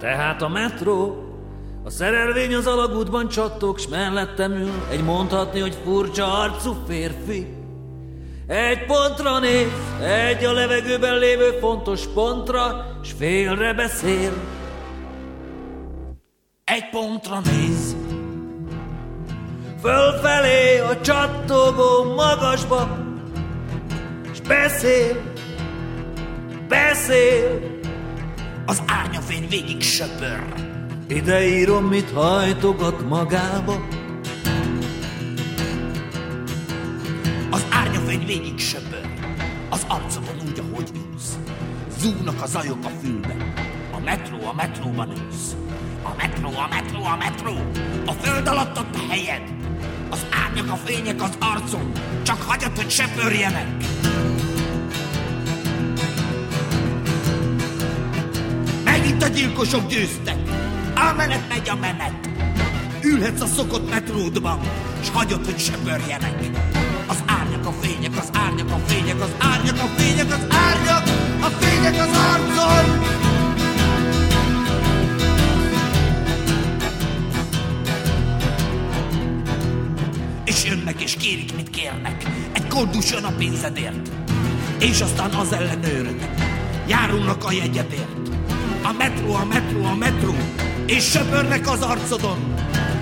Tehát a metró, a szerelvény az alagútban csattog, s mellettem ül egy mondhatni, hogy furcsa arcú férfi. Egy pontra néz, egy a levegőben lévő fontos pontra, s félre beszél. Egy pontra néz, fölfelé a csattogó magasba, s beszél, beszél, az árnyafény végig söpör. Ide írom, mit hajtogat magába. Az árnyafény végig söpör, az arcomon úgy, ahogy ülsz. Zúgnak a zajok a fülben, a metró a metróban ülsz. A metró, a metró, a metró, a föld alatt ott a helyed. Az árnyak, a fények az arcon, csak hagyat, hogy söpörjenek. Megint a gyilkosok győztek. A menet megy a menet. Ülhetsz a szokott metródban, s hagyod, hogy söpörjenek. Az árnyak, a fények, az árnyak, a fények, az árnyak, a fények, az árnyak, a fények az arcon. És jönnek és kérik, mit kérnek. Egy koldus jön a pénzedért. És aztán az ellenőrök. Járulnak a jegyedért. A metró, a metró, a metró, és söpörnek az arcodon.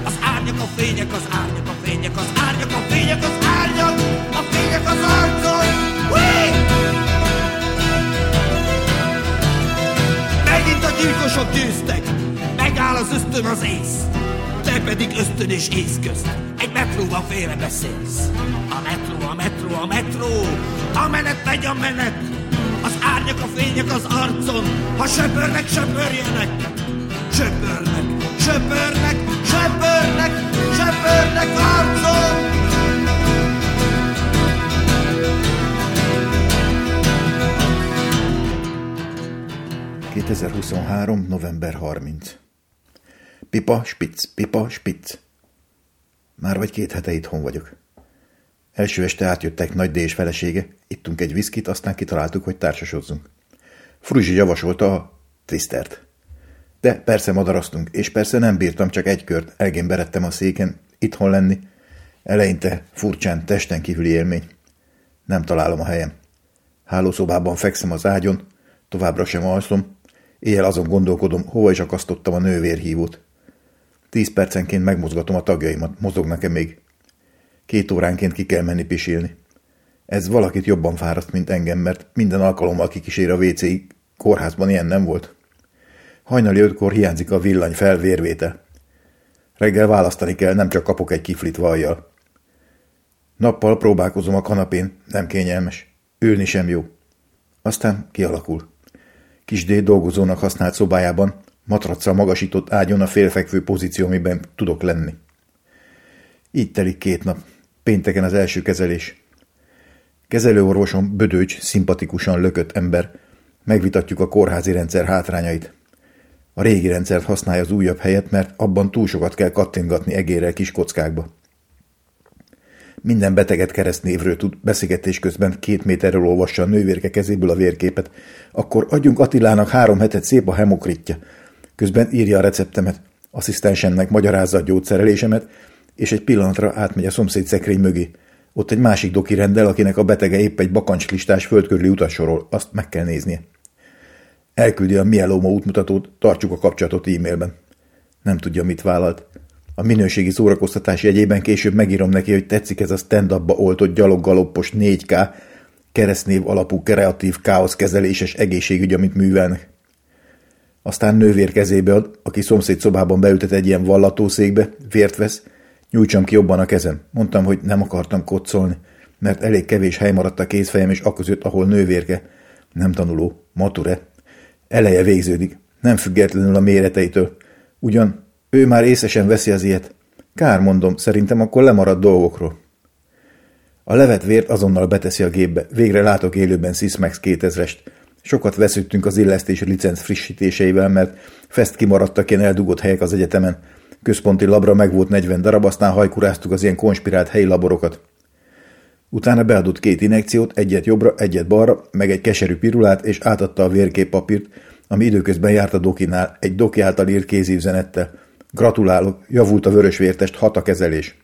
Az árnyak, a fények, az árnyak, a fények, az árnyak, a fények, az árnyak, a fények az arcon. Hui! Megint a gyilkosok győztek, megáll az ösztön az ész. Te pedig ösztön és ész közt, egy metróban félre beszélsz. A metró, a metró, a metró, a menet megy a menet, árnyak, a fények az arcon, ha söpörnek, söpörjenek. Söpörnek, söpörnek, söpörnek, söpörnek arcon. 2023. november 30. Pipa, spitz, pipa, spitz. Már vagy két hete itthon vagyok. Első este átjöttek Nagy D és felesége, ittunk egy viszkit, aztán kitaláltuk, hogy társasozzunk. Fruzsi javasolta a trisztert. De persze madaraztunk, és persze nem bírtam csak egy kört, elgén berettem a széken, itthon lenni. Eleinte furcsán, testen kívüli élmény. Nem találom a helyem. Hálószobában fekszem az ágyon, továbbra sem alszom, éjjel azon gondolkodom, hova is akasztottam a nővérhívót. Tíz percenként megmozgatom a tagjaimat, mozognak-e még. Két óránként ki kell menni pisilni. Ez valakit jobban fáraszt, mint engem, mert minden alkalommal kikísér a wc Kórházban ilyen nem volt. Hajnali ötkor hiányzik a villany felvérvétel. Reggel választani kell, nem csak kapok egy kiflit vajjal. Nappal próbálkozom a kanapén, nem kényelmes. Ülni sem jó. Aztán kialakul. Kisdé dolgozónak használt szobájában, matraccal magasított ágyon a félfekvő pozíció, amiben tudok lenni. Így telik két nap. Pénteken az első kezelés. Kezelőorvosom bödőcs, szimpatikusan lökött ember. Megvitatjuk a kórházi rendszer hátrányait. A régi rendszert használja az újabb helyet, mert abban túl sokat kell kattingatni egérrel kis kockákba. Minden beteget keresztnévről tud, beszélgetés közben két méterről olvassa a nővérke kezéből a vérképet. Akkor adjunk Attilának három hetet szép a hemokritja. Közben írja a receptemet, asszisztensemnek magyarázza a gyógyszerelésemet, és egy pillanatra átmegy a szomszéd szekrény mögé. Ott egy másik doki rendel, akinek a betege épp egy bakancslistás földkörüli utassorol, azt meg kell néznie. Elküldi a mieloma útmutatót, tartsuk a kapcsolatot e-mailben. Nem tudja, mit vállalt. A minőségi szórakoztatás jegyében később megírom neki, hogy tetszik ez a stand-upba oltott gyaloggaloppos 4K, keresztnév alapú kreatív káosz kezeléses egészségügy, amit művelnek. Aztán nővér kezébe ad, aki szomszéd szobában beültet egy ilyen vallatószékbe, vért vesz, nyújtsam ki jobban a kezem. Mondtam, hogy nem akartam koccolni, mert elég kevés hely maradt a kézfejem és aközött, ahol nővérke. Nem tanuló, mature. Eleje végződik, nem függetlenül a méreteitől. Ugyan ő már észesen veszi az ilyet. Kár mondom, szerintem akkor lemarad dolgokról. A levet vért azonnal beteszi a gépbe. Végre látok élőben Sysmax 2000-est. Sokat veszüttünk az illesztés licenc frissítéseivel, mert fest kimaradtak ilyen eldugott helyek az egyetemen. Központi labra meg volt 40 darab, aztán hajkuráztuk az ilyen konspirált helyi laborokat. Utána beadott két injekciót, egyet jobbra, egyet balra, meg egy keserű pirulát, és átadta a vérképpapírt, ami időközben járt a dokinál, egy doki által írt kézívzenettel. Gratulálok, javult a vörösvértest, hat a kezelés.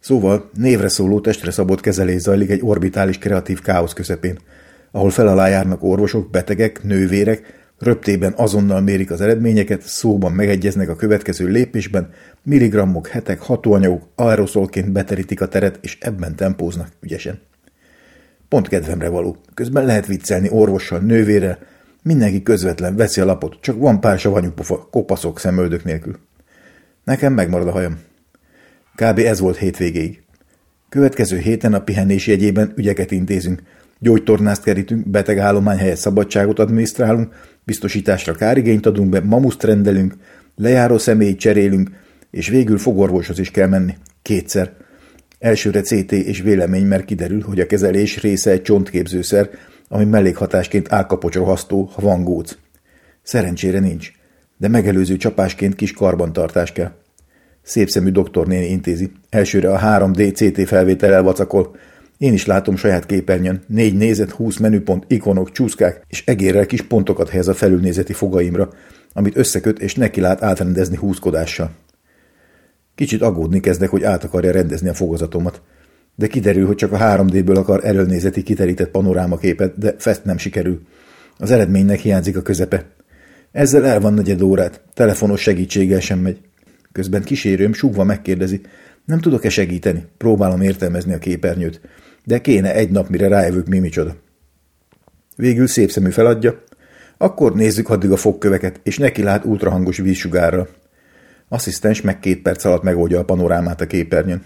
Szóval névre szóló testre szabott kezelés zajlik egy orbitális kreatív káosz közepén, ahol fel járnak orvosok, betegek, nővérek, röptében azonnal mérik az eredményeket, szóban megegyeznek a következő lépésben, milligrammok, hetek, hatóanyagok aeroszolként beterítik a teret, és ebben tempóznak ügyesen. Pont kedvemre való. Közben lehet viccelni orvossal, nővére, mindenki közvetlen, veszi a lapot, csak van pár savanyú pofa, kopaszok szemöldök nélkül. Nekem megmarad a hajam. Kb. ez volt hétvégéig. Következő héten a pihenés jegyében ügyeket intézünk, gyógytornást kerítünk, betegállomány helyett szabadságot adminisztrálunk, biztosításra kárigényt adunk be, mamuszt rendelünk, lejáró személyt cserélünk, és végül fogorvoshoz is kell menni. Kétszer. Elsőre CT és vélemény, mert kiderül, hogy a kezelés része egy csontképzőszer, ami mellékhatásként álkapocsrohasztó, ha van góc. Szerencsére nincs, de megelőző csapásként kis karbantartás kell. Szép szemű doktornéni intézi. Elsőre a 3D CT felvétel elvacakol. Én is látom saját képernyőn. Négy nézet, húsz menüpont, ikonok, csúszkák, és egérrel kis pontokat helyez a felülnézeti fogaimra, amit összeköt és neki lát átrendezni húzkodással. Kicsit aggódni kezdek, hogy át akarja rendezni a fogazatomat. De kiderül, hogy csak a 3D-ből akar elölnézeti kiterített panorámaképet, de fest nem sikerül. Az eredménynek hiányzik a közepe. Ezzel el van negyed órát, telefonos segítséggel sem megy. Közben kísérőm súgva megkérdezi, nem tudok-e segíteni? Próbálom értelmezni a képernyőt, de kéne egy nap, mire rájövök mi micsoda. Végül szép szemű feladja, akkor nézzük addig a fogköveket, és neki lát ultrahangos vízsugárra. Asszisztens meg két perc alatt megoldja a panorámát a képernyőn.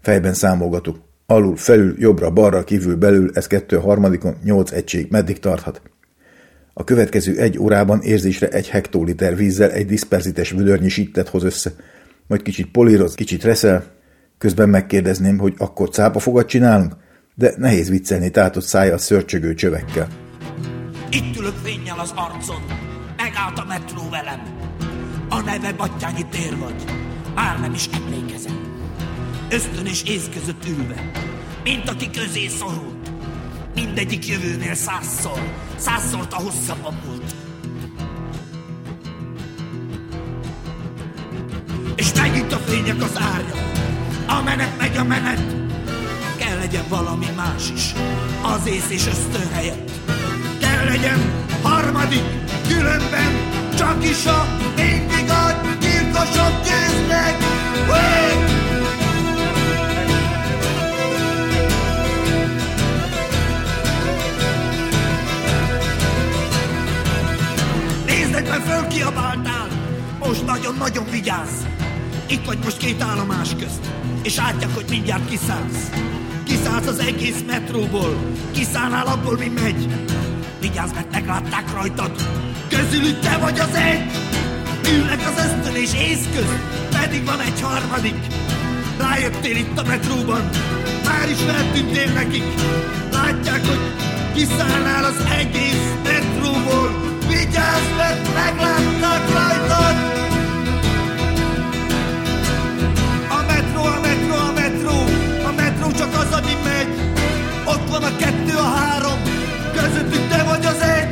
Fejben számolgatok. Alul, felül, jobbra, balra, kívül, belül, ez kettő a harmadikon, nyolc egység, meddig tarthat? A következő egy órában érzésre egy hektoliter vízzel egy diszperzites vödörnyi sittet hoz össze, majd kicsit políroz, kicsit reszel, közben megkérdezném, hogy akkor cápafogat csinálunk, de nehéz viccelni tátott szája a szörcsögő csövekkel. Itt ülök fényjel az arcon, megállt a metró velem. A neve Battyányi tér vagy, már nem is emlékezem. Ösztön és ész között ülve, mint aki közé szorult. Mindegyik jövőnél százszor, százszor a hosszabb a múlt. És megint a fények az árja, a menet megy a menet. Kell legyen valami más is, az ész és ösztön helyett. Kell legyen harmadik, különben csak is a mindig a gyilkosok győznek. Hey! Meg, fölkiabáltál! Most nagyon-nagyon vigyázz! Itt vagy most két állomás közt, és átják, hogy mindjárt kiszállsz. Kiszállsz az egész metróból, kiszállnál abból, mi megy. Vigyázz, mert meglátták rajtad, közülük te vagy az egy. Ülnek az ösztön és ész közt, pedig van egy harmadik. Rájöttél itt a metróban, már is feltűntél nekik. Látják, hogy kiszállnál az egész metróból, Vigyázz, mert meglátnak rajtad! Van a kettő, a három, közöttük te vagy az egy.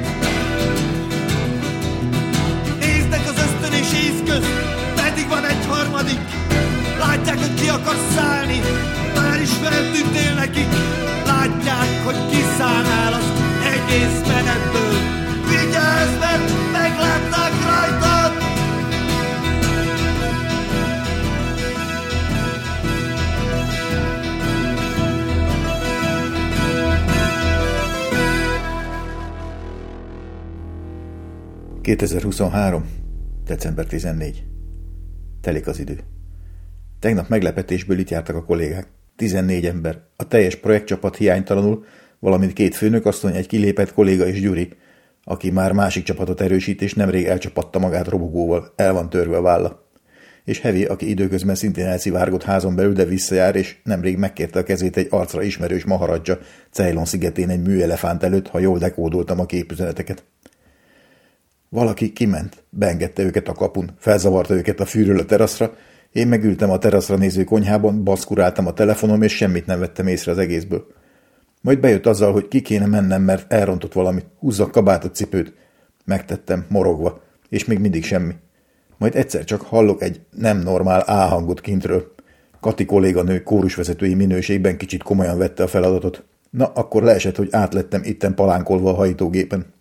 Néznek az ösztön és ész közt, pedig van egy harmadik. Látják, hogy ki akar szállni, már is feltűntél nekik. Látják, hogy kiszállnál az egész menetből. Vigyázz, mert meglátnak ...2023. december 14. Telik az idő. Tegnap meglepetésből itt jártak a kollégák. 14 ember. A teljes projektcsapat hiánytalanul, valamint két főnökasszony, egy kilépett kolléga és Gyuri, aki már másik csapatot erősít, és nemrég elcsapatta magát robogóval, el van törve a válla. És Hevi, aki időközben szintén elszivárgott házon belül, de visszajár, és nemrég megkérte a kezét egy arcra ismerős maharadja Ceylon szigetén egy műelefánt előtt, ha jól dekódoltam a képüzeneteket. Valaki kiment, beengedte őket a kapun, felzavarta őket a fűről a teraszra, én megültem a teraszra néző konyhában, baszkuráltam a telefonom, és semmit nem vettem észre az egészből. Majd bejött azzal, hogy ki kéne mennem, mert elrontott valamit. Húzza a kabátot, cipőt. Megtettem, morogva, és még mindig semmi. Majd egyszer csak hallok egy nem normál áhangot kintről. Kati kolléganő kórusvezetői minőségben kicsit komolyan vette a feladatot. Na, akkor leesett, hogy átlettem itten palánkolva a hajítógépen.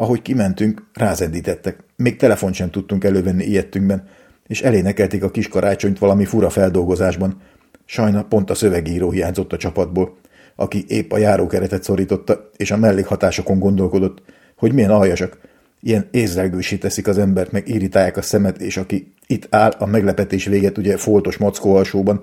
Ahogy kimentünk, rázendítettek. Még telefon sem tudtunk elővenni ilyettünkben, és elénekelték a kis karácsonyt valami fura feldolgozásban. Sajna pont a szövegíró hiányzott a csapatból, aki épp a járókeretet szorította, és a mellékhatásokon gondolkodott, hogy milyen aljasak, ilyen észrelgősé teszik az embert, meg irritálják a szemet, és aki itt áll a meglepetés véget ugye foltos mackó alsóban,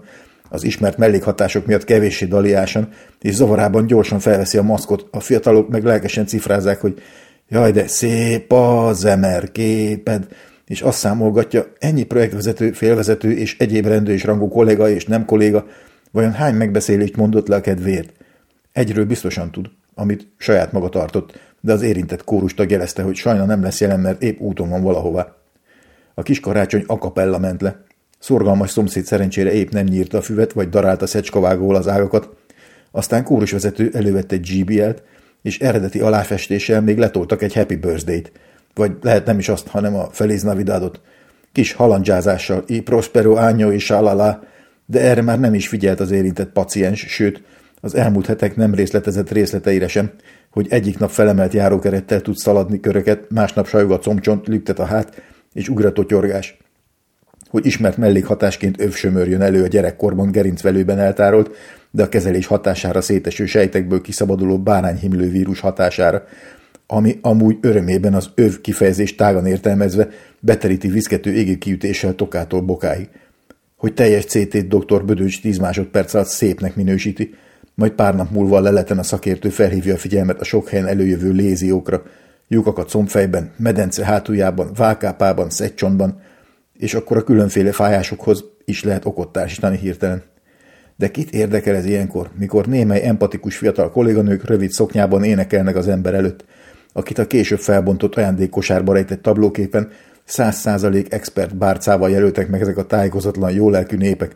az ismert mellékhatások miatt kevéssé daliásan, és zavarában gyorsan felveszi a maszkot, a fiatalok meg lelkesen cifrázzák, hogy jaj, de szép a zemer képed, és azt számolgatja, ennyi projektvezető, félvezető és egyéb rendő és rangú kolléga és nem kolléga, vajon hány megbeszélést mondott le a kedvéért? Egyről biztosan tud, amit saját maga tartott, de az érintett kórustag jelezte, hogy sajna nem lesz jelen, mert épp úton van valahová. A kis karácsony akapella ment le. Szorgalmas szomszéd szerencsére épp nem nyírta a füvet, vagy darálta szecskavágóval az ágakat. Aztán kórusvezető elővette egy GBL-t, és eredeti aláfestéssel még letoltak egy Happy Birthday-t. Vagy lehet nem is azt, hanem a Feliz Navidadot. Kis halandzsázással, i prospero año és alala, de erre már nem is figyelt az érintett paciens, sőt, az elmúlt hetek nem részletezett részleteire sem, hogy egyik nap felemelt járókerettel tud szaladni köröket, másnap sajog a combcsont, lüktet a hát, és ugratotyorgás. Hogy ismert mellékhatásként övsömör jön elő a gyerekkorban gerincvelőben eltárolt, de a kezelés hatására széteső sejtekből kiszabaduló bárányhimlő vírus hatására, ami amúgy örömében az öv kifejezés tágan értelmezve beteríti viszkető égőkiütéssel tokától bokáig. Hogy teljes CT-t dr. Bödöcs 10 másodperc alatt szépnek minősíti, majd pár nap múlva a leleten a szakértő felhívja a figyelmet a sok helyen előjövő léziókra, lyukakat combfejben, medence hátuljában, válkápában, szegcsontban, és akkor a különféle fájásokhoz is lehet okot társítani hirtelen. De kit érdekel ez ilyenkor, mikor némely empatikus fiatal kolléganők rövid szoknyában énekelnek az ember előtt, akit a később felbontott ajándékkosárba rejtett tablóképen száz százalék expert bárcával jelöltek meg ezek a tájékozatlan jólelkű népek,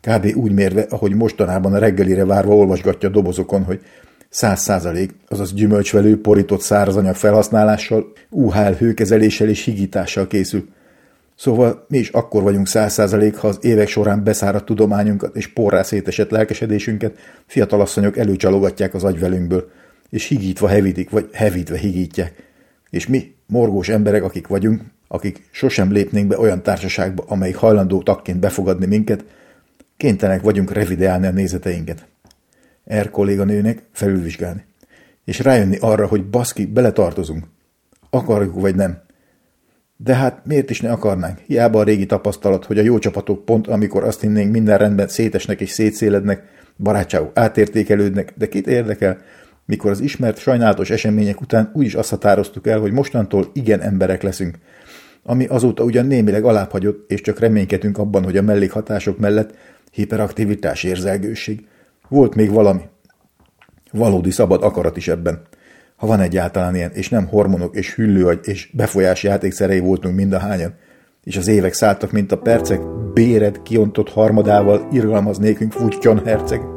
kb. úgy mérve, ahogy mostanában a reggelire várva olvasgatja a dobozokon, hogy száz százalék, azaz gyümölcsvelő, porított szárazanyag felhasználással, UHL hőkezeléssel és higítással készül. Szóval mi is akkor vagyunk száz százalék, ha az évek során beszáradt tudományunkat és porrá szétesett lelkesedésünket fiatalasszonyok előcsalogatják az agyvelünkből, és higítva hevítik, vagy hevítve higítják. És mi, morgós emberek, akik vagyunk, akik sosem lépnénk be olyan társaságba, amelyik hajlandó takként befogadni minket, kénytelenek vagyunk revideálni a nézeteinket. Er kolléganőnek felülvizsgálni. És rájönni arra, hogy baszki, beletartozunk. Akarjuk vagy nem. De hát miért is ne akarnánk? Hiába a régi tapasztalat, hogy a jó csapatok pont amikor azt hinnénk minden rendben szétesnek és szétszélednek, barátságok átértékelődnek, de kit érdekel, mikor az ismert sajnálatos események után úgy is azt határoztuk el, hogy mostantól igen emberek leszünk, ami azóta ugyan némileg alábbhagyott, és csak reménykedünk abban, hogy a mellékhatások mellett hiperaktivitás, érzelgőség. Volt még valami. Valódi szabad akarat is ebben. Ha van egyáltalán ilyen, és nem hormonok és hüllőagy és befolyás játékszerei voltunk mind a hányan, és az évek szálltak, mint a percek, béred kiontott harmadával irgalmaz nékünk futjon herceg.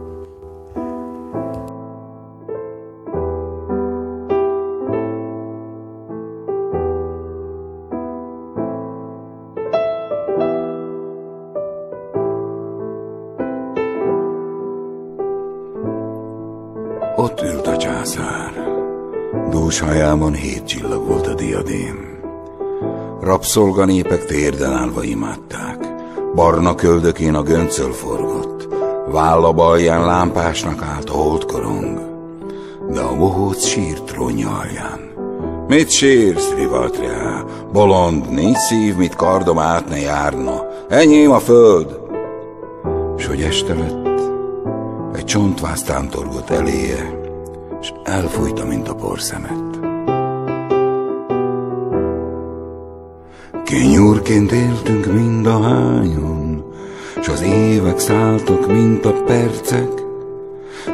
Hajában hét csillag volt a diadém. Rabszolganépek térden állva imádták. Barna köldökén a göncöl forgott, válla balján lámpásnak állt a holdkorong, de a bohóc sírt trónja alján. Mit sírsz, Rivaltriá? Bolond, nincs szív, mit kardom át ne járna. Enyém a föld! S hogy este lett, egy csontváz tántorgott eléje, és elfújta, mint a porszemet. Kinyúrként éltünk mind a hányon, S az évek szálltak, mint a percek,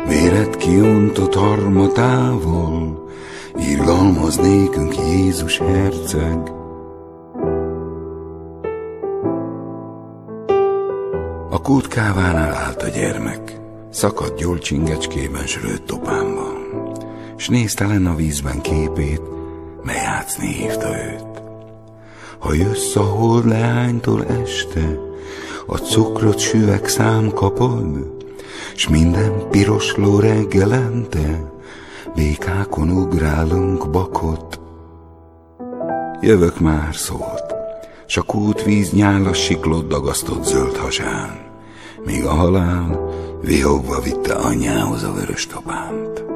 Véret kiontott harmatával, Irgalmaz nékünk Jézus herceg. A kútkávánál állt a gyermek, Szakadt gyolcsingecskében srőtt topámban, s nézte len a vízben képét, mely hívta őt. Ha jössz a hold leánytól este, a cukrot süveg szám kapod, s minden piros ló reggelente, békákon ugrálunk bakot. Jövök már szólt, s a kútvíz nyálas siklott dagasztott zöld hasán, míg a halál vihogva vitte anyjához a vörös topánt.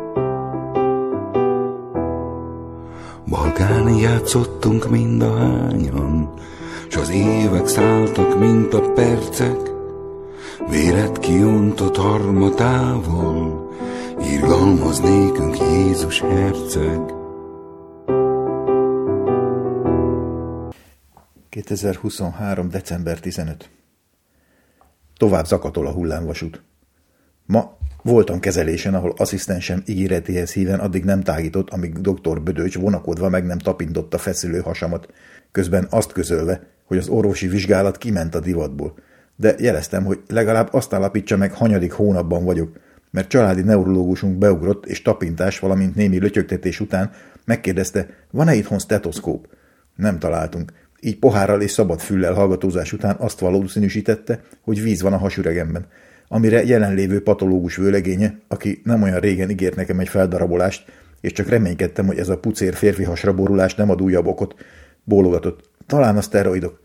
Balkán játszottunk mind a hányan, s az évek szálltak, mint a percek, véret kiontott harmatával, irgalmaz nékünk Jézus herceg. 2023. december 15. Tovább zakatol a hullámvasút. Ma voltam kezelésen, ahol asszisztensem ígéretéhez híven addig nem tágított, amíg dr. Bödöcs vonakodva meg nem tapintotta feszülő hasamat, közben azt közölve, hogy az orvosi vizsgálat kiment a divatból. De jeleztem, hogy legalább azt állapítsa meg, hanyadik hónapban vagyok, mert családi neurológusunk beugrott, és tapintás, valamint némi lötyögtetés után megkérdezte, van-e itthon stetoszkóp? Nem találtunk. Így pohárral és szabad füllel hallgatózás után azt valószínűsítette, hogy víz van a hasüregemben, amire jelenlévő patológus vőlegénye, aki nem olyan régen ígért nekem egy feldarabolást, és csak reménykedtem, hogy ez a pucér férfi hasra nem ad újabb okot, bólogatott. Talán a szteroidok.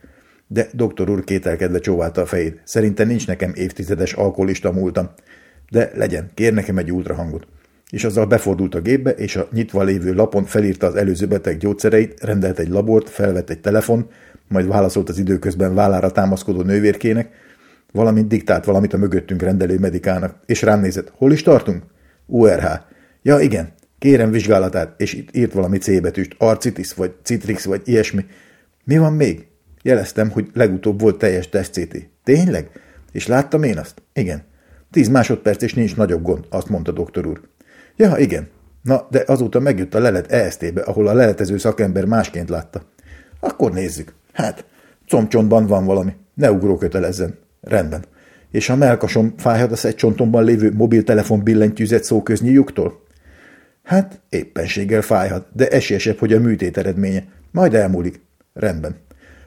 De doktor úr kételkedve csóválta a fejét. Szerintem nincs nekem évtizedes alkoholista múltam. De legyen, kér nekem egy ultrahangot. És azzal befordult a gépbe, és a nyitva lévő lapon felírta az előző beteg gyógyszereit, rendelt egy labort, felvett egy telefon, majd válaszolt az időközben vállára támaszkodó nővérkének, valamint diktált valamit a mögöttünk rendelő medikának, és rám nézett. Hol is tartunk? URH. Ja, igen. Kérem vizsgálatát, és itt írt valami C betűst, arcitis, vagy citrix, vagy ilyesmi. Mi van még? Jeleztem, hogy legutóbb volt teljes teszt. Tényleg? És láttam én azt? Igen. Tíz másodperc, és nincs nagyobb gond, azt mondta doktor úr. Ja, igen. Na, de azóta megjött a lelet EST-be, ahol a leletező szakember másként látta. Akkor nézzük. Hát, combcsontban van valami. Ne ugrókötelezzen. Rendben. És a melkasom fájhat a szegycsontomban lévő mobiltelefon billentyűzet szóköznyi lyuktól? Hát, éppenséggel fájhat, de esélyesebb, hogy a műtét eredménye. Majd elmúlik. Rendben.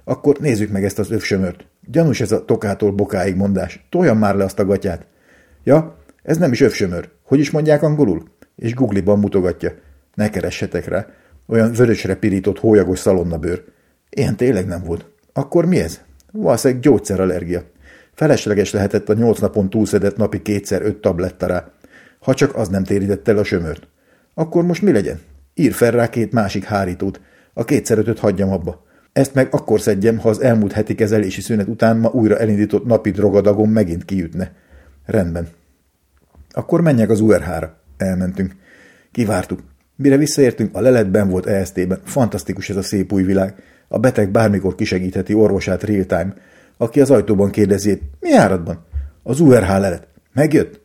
Akkor nézzük meg ezt az övsömört. Gyanús ez a tokától bokáig mondás. Toljam már le azt a gatyát. Ja, ez nem is övsömör. Hogy is mondják angolul? És Google-ban mutogatja. Ne keressetek rá. Olyan vörösre pirított hólyagos szalonnabőr. Ilyen tényleg nem volt. Akkor mi ez? Valószínűleg gyógyszerallergia. Felesleges lehetett a nyolc napon túlszedett napi kétszer öt tabletta rá. Ha csak az nem térített el a sömört. Akkor most mi legyen? Ír fel rá két másik hárítót. A kétszer ötöt hagyjam abba. Ezt meg akkor szedjem, ha az elmúlt heti kezelési szünet után ma újra elindított napi drogadagom megint kijutne. Rendben. Akkor menjek az URH-ra. Elmentünk. Kivártuk. Mire visszaértünk, a leletben volt EST-ben. Fantasztikus ez a szép új világ. A beteg bármikor kisegítheti orvosát real-time, aki az ajtóban kérdezi, mi áradban? Az URH lelet. Megjött?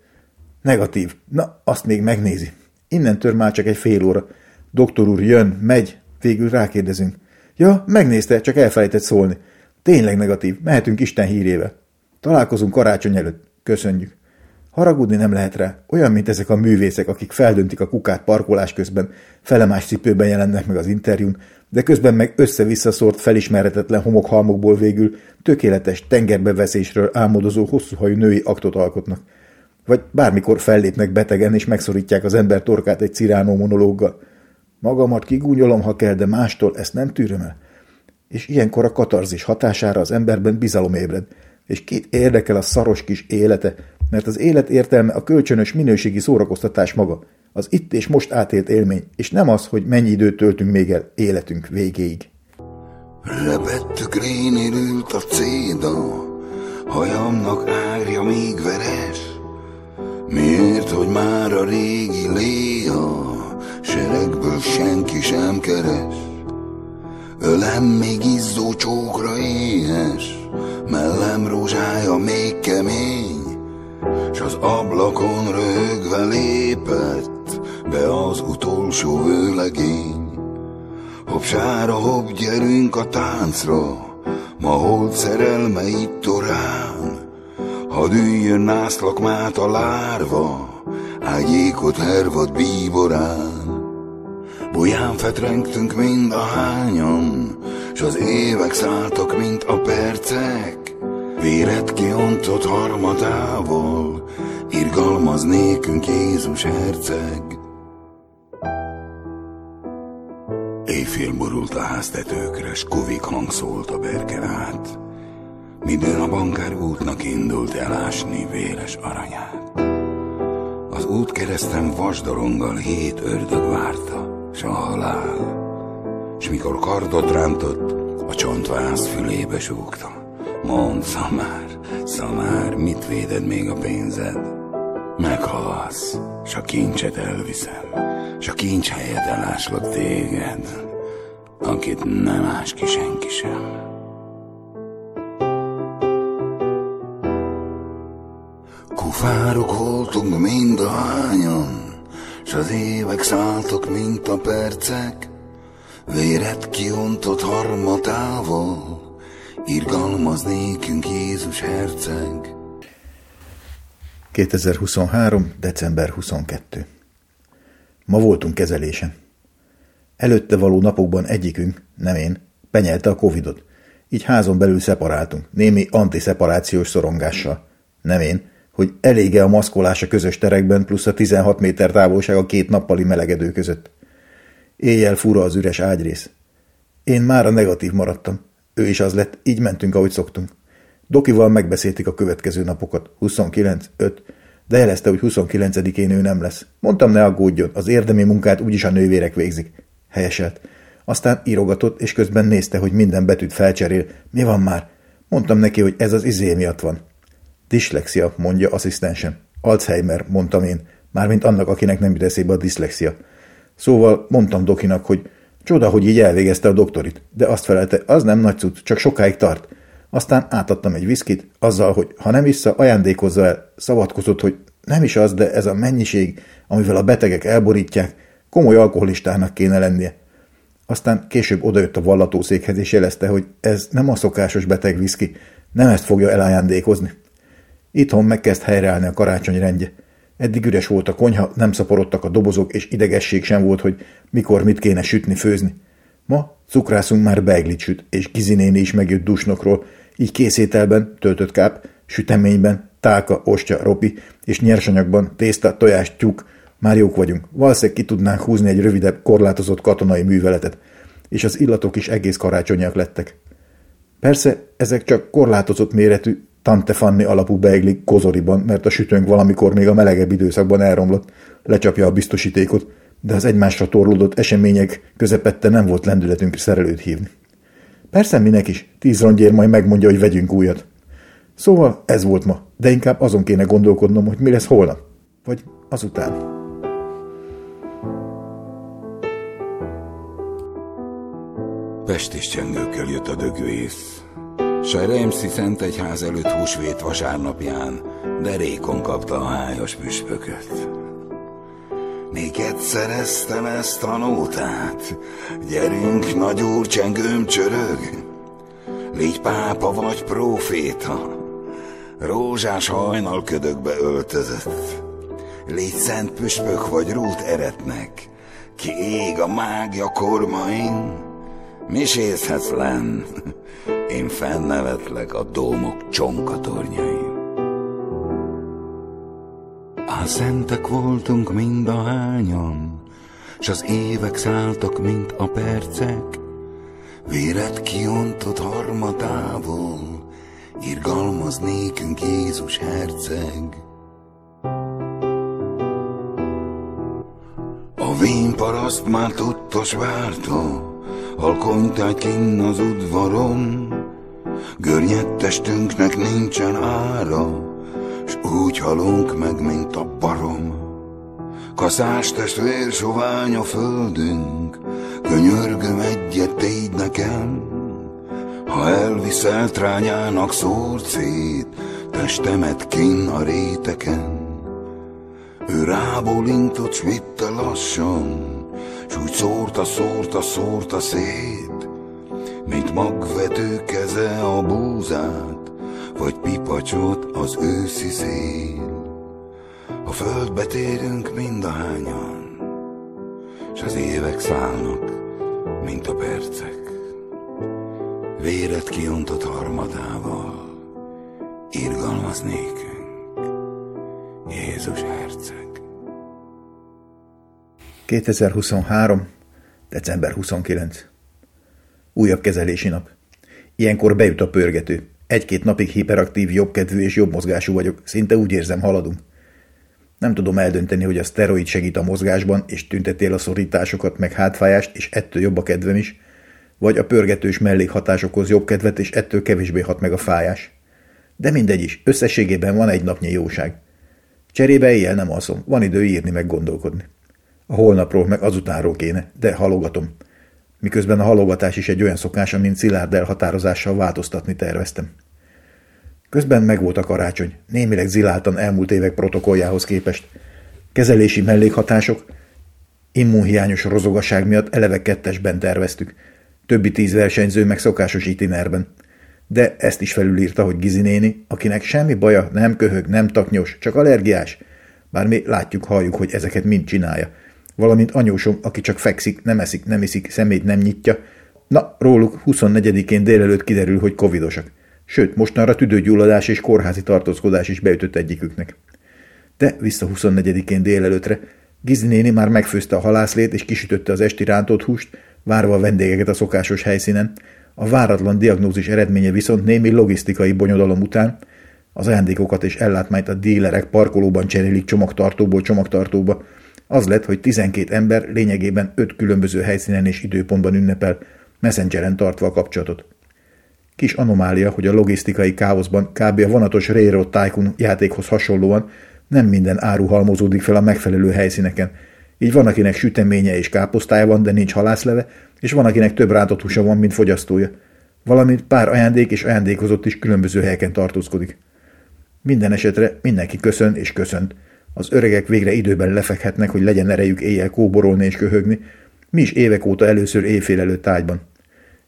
Negatív. Na, azt még megnézi. Innentől már csak egy fél óra. Doktor úr jön, megy, végül rákérdezünk. Ja, megnézte, csak elfelejtett szólni. Tényleg negatív, mehetünk Isten hírével. Találkozunk karácsony előtt. Köszönjük. Haragudni nem lehet rá. Olyan, mint ezek a művészek, akik feldöntik a kukát parkolás közben, felemás cipőben jelennek meg az interjún, de közben meg össze-vissza szórt felismerhetetlen homokhalmokból végül tökéletes tengerbeveszésről álmodozó hosszúhajú női aktot alkotnak. Vagy bármikor fellépnek betegen és megszorítják az ember torkát egy ciránó monológgal. Magamat kigúnyolom, ha kell, de mástól ezt nem tűröm el. És ilyenkor a katarzis hatására az emberben bizalom ébred, és két érdekel a szaros kis élete, mert az élet értelme a kölcsönös minőségi szórakoztatás maga, az itt és most átélt élmény, és nem az, hogy mennyi időt töltünk még el életünk végéig. Lebettük rénél ült a céda, hajamnak árja még veres. Miért, hogy már a régi léha, seregből senki sem keres. Ölem még izzó csókra éhes, mellem rózsája még kemény, s az ablakon rögve lépett be az utolsó vőlegény. Hopsára, hopp, gyerünk a táncra, ma holt szerelme itt orán, ha üljön nászlakmát a lárva, ágyékot hervad bíborán. Buján fetrengtünk mind a hányan, s az évek szálltak, mint a percek. Véret kiontott harmatával, irgalmaz nékünk Jézus herceg. Éjfél borult a háztetőkre, s kuvik hang szólt a berken át. Minden a bankár útnak indult elásni véres aranyát. Az út keresztem vasdoronggal hét ördög várta, s a halál. S mikor kardot rántott, a csontváz fülébe súgta. Mondd, Szamár, Szamár, mit véded még a pénzed? Meghalsz, s a kincset elviszem, s a kincs helyet eláslak téged, akit nem ás ki senki sem. Kufárok voltunk mind a hányan, s az évek szálltak, mint a percek, véret kiontott harmatával, irgalmaz nékünk Jézus herceg. 2023. december 22. Ma voltunk kezelésen. Előtte való napokban egyikünk, nem én, penyelte a Covidot. Így házon belül szeparáltunk, némi antiszeparációs szorongással. Nem én, hogy elége a maszkolás a közös terekben, plusz a 16 méter távolság a két nappali melegedő között. Éjjel fura az üres ágyrész. Én már a negatív maradtam. Ő is az lett, így mentünk, ahogy szoktunk. Dokival megbeszélték a következő napokat, 29, 5, de jelezte, hogy 29-én ő nem lesz. Mondtam, ne aggódjon, az érdemi munkát úgyis a nővérek végzik. Helyeselt. Aztán írogatott, és közben nézte, hogy minden betűt felcserél. Mi van már? Mondtam neki, hogy ez az izé miatt van. Dislexia, mondja asszisztensem. Alzheimer, mondtam én, mármint annak, akinek nem jut eszébe a diszlexia. Szóval mondtam Dokinak, hogy csoda, hogy így elvégezte a doktorit, de azt felelte, az nem nagy cucc, csak sokáig tart. Aztán átadtam egy viszkit, azzal, hogy ha nem vissza, ajándékozza el. Szavatkozott, hogy nem is az, de ez a mennyiség, amivel a betegek elborítják, komoly alkoholistának kéne lennie. Aztán később odajött a vallatószékhez, és jelezte, hogy ez nem a szokásos beteg viszki, nem ezt fogja elajándékozni. Itthon megkezd helyreállni a karácsony rendje. Eddig üres volt a konyha, nem szaporodtak a dobozok, és idegesség sem volt, hogy mikor mit kéne sütni, főzni. Ma cukrászunk már beiglit süt, és Gizinéni is megjött dusnokról, így készételben, töltött káp, süteményben, tálka, ostya, ropi, és nyersanyagban, tészta, tojás, tyúk, már jók vagyunk. Valószínűleg ki tudnánk húzni egy rövidebb, korlátozott katonai műveletet, és az illatok is egész karácsonyak lettek. Persze, ezek csak korlátozott méretű, Tante Fanni alapú beigli kozoriban, mert a sütőnk valamikor még a melegebb időszakban elromlott, lecsapja a biztosítékot, de az egymásra torlódott események közepette nem volt lendületünk szerelőt hívni. Persze minek is, tíz rongyér majd megmondja, hogy vegyünk újat. Szóval ez volt ma, de inkább azon kéne gondolkodnom, hogy mi lesz holnap. Vagy azután. Pestis csengőkkel jött a dögvész. S a Remszi Szent Egyház előtt húsvét vasárnapján derékon kapta a hájas püspököt. Még egyszer eztem ezt a nótát, gyerünk, nagy úr, csengőm csörög. Légy pápa vagy próféta, rózsás hajnal ködökbe öltözött. Légy szent püspök vagy rút eretnek, ki ég a mágia kormain, misézhetsz len, én fennevetlek a dómok csonkatornyain. A szentek voltunk mind a hányan, s az évek szálltak, mint a percek, véret kiontott harmatából, irgalmaz nékünk Jézus herceg. A vén paraszt már tudtos várta, halkonytát kinn az udvaron, görnyed testünknek nincsen ára, s úgy halunk meg, mint a barom. Kaszás testvér sovány a földünk, könyörgöm egyet tégy nekem, ha elviszel trányának szórcét, testemet kin a réteken. Ő rábólintott, s vitte lassan, s úgy szórta, szórta, szórta szét, mint magvető keze a búzát, vagy pipacsot az őszi szél. A földbe térünk mind a hányan, s az évek szállnak, mint a percek. Véret kiontott harmadával, irgalmaz nékünk, Jézus herceg. 2023. december 29. Újabb kezelési nap. Ilyenkor bejut a pörgető. Egy-két napig hiperaktív, jobbkedvű és jobb mozgású vagyok. Szinte úgy érzem, haladunk. Nem tudom eldönteni, hogy a szteroid segít a mozgásban, és tüntetél a szorításokat, meg hátfájást, és ettől jobb a kedvem is, vagy a pörgetős mellékhatásokhoz jobb kedvet, és ettől kevésbé hat meg a fájás. De mindegy is, összességében van egy napnyi jóság. Cserébe éjjel nem alszom, van idő írni meg gondolkodni. A holnapról meg azutánról kéne, de halogatom. Miközben a halogatás is egy olyan szokás, amint szilárd elhatározással változtatni terveztem. Közben megvolt a karácsony, némileg ziláltan elmúlt évek protokolljához képest. Kezelési mellékhatások, immunhiányos rozogaság miatt eleve kettesben terveztük. Többi tíz versenyző meg szokásos itinerben. De ezt is felülírta, hogy Gizi néni, akinek semmi baja, nem köhög, nem taknyos, csak allergiás. Bár mi látjuk, halljuk, hogy ezeket mind csinálja. Valamint anyósom, aki csak fekszik, nem eszik, nem iszik, szemét nem nyitja. Na, róluk 24-én délelőtt kiderül, hogy covidosak. Sőt, mostanra tüdőgyulladás és kórházi tartózkodás is beütött egyiküknek. De vissza 24-én délelőtre. Gizi néni már megfőzte a halászlét és kisütötte az esti rántott húst, várva a vendégeket a szokásos helyszínen. A váratlan diagnózis eredménye viszont némi logisztikai bonyodalom után az ajándékokat és ellátmányt a dílerek parkolóban cserélik csomagtartóból csomagtartóba. Az lett, hogy 12 ember lényegében 5 különböző helyszínen és időpontban ünnepel, messengeren tartva a kapcsolatot. Kis anomália, hogy a logisztikai káoszban kb. a vonatos Railroad Tycoon játékhoz hasonlóan nem minden áru halmozódik fel a megfelelő helyszíneken. Így van, akinek süteménye és káposztája van, de nincs halászleve, és van, akinek több rántott húsa van, mint fogyasztója. Valamint pár ajándék és ajándékozott is különböző helyeken tartózkodik. Minden esetre mindenki köszön és köszönt. Az öregek végre időben lefekhetnek, hogy legyen erejük éjjel kóborolni és köhögni. Mi is évek óta először éjfél előtt ágyban.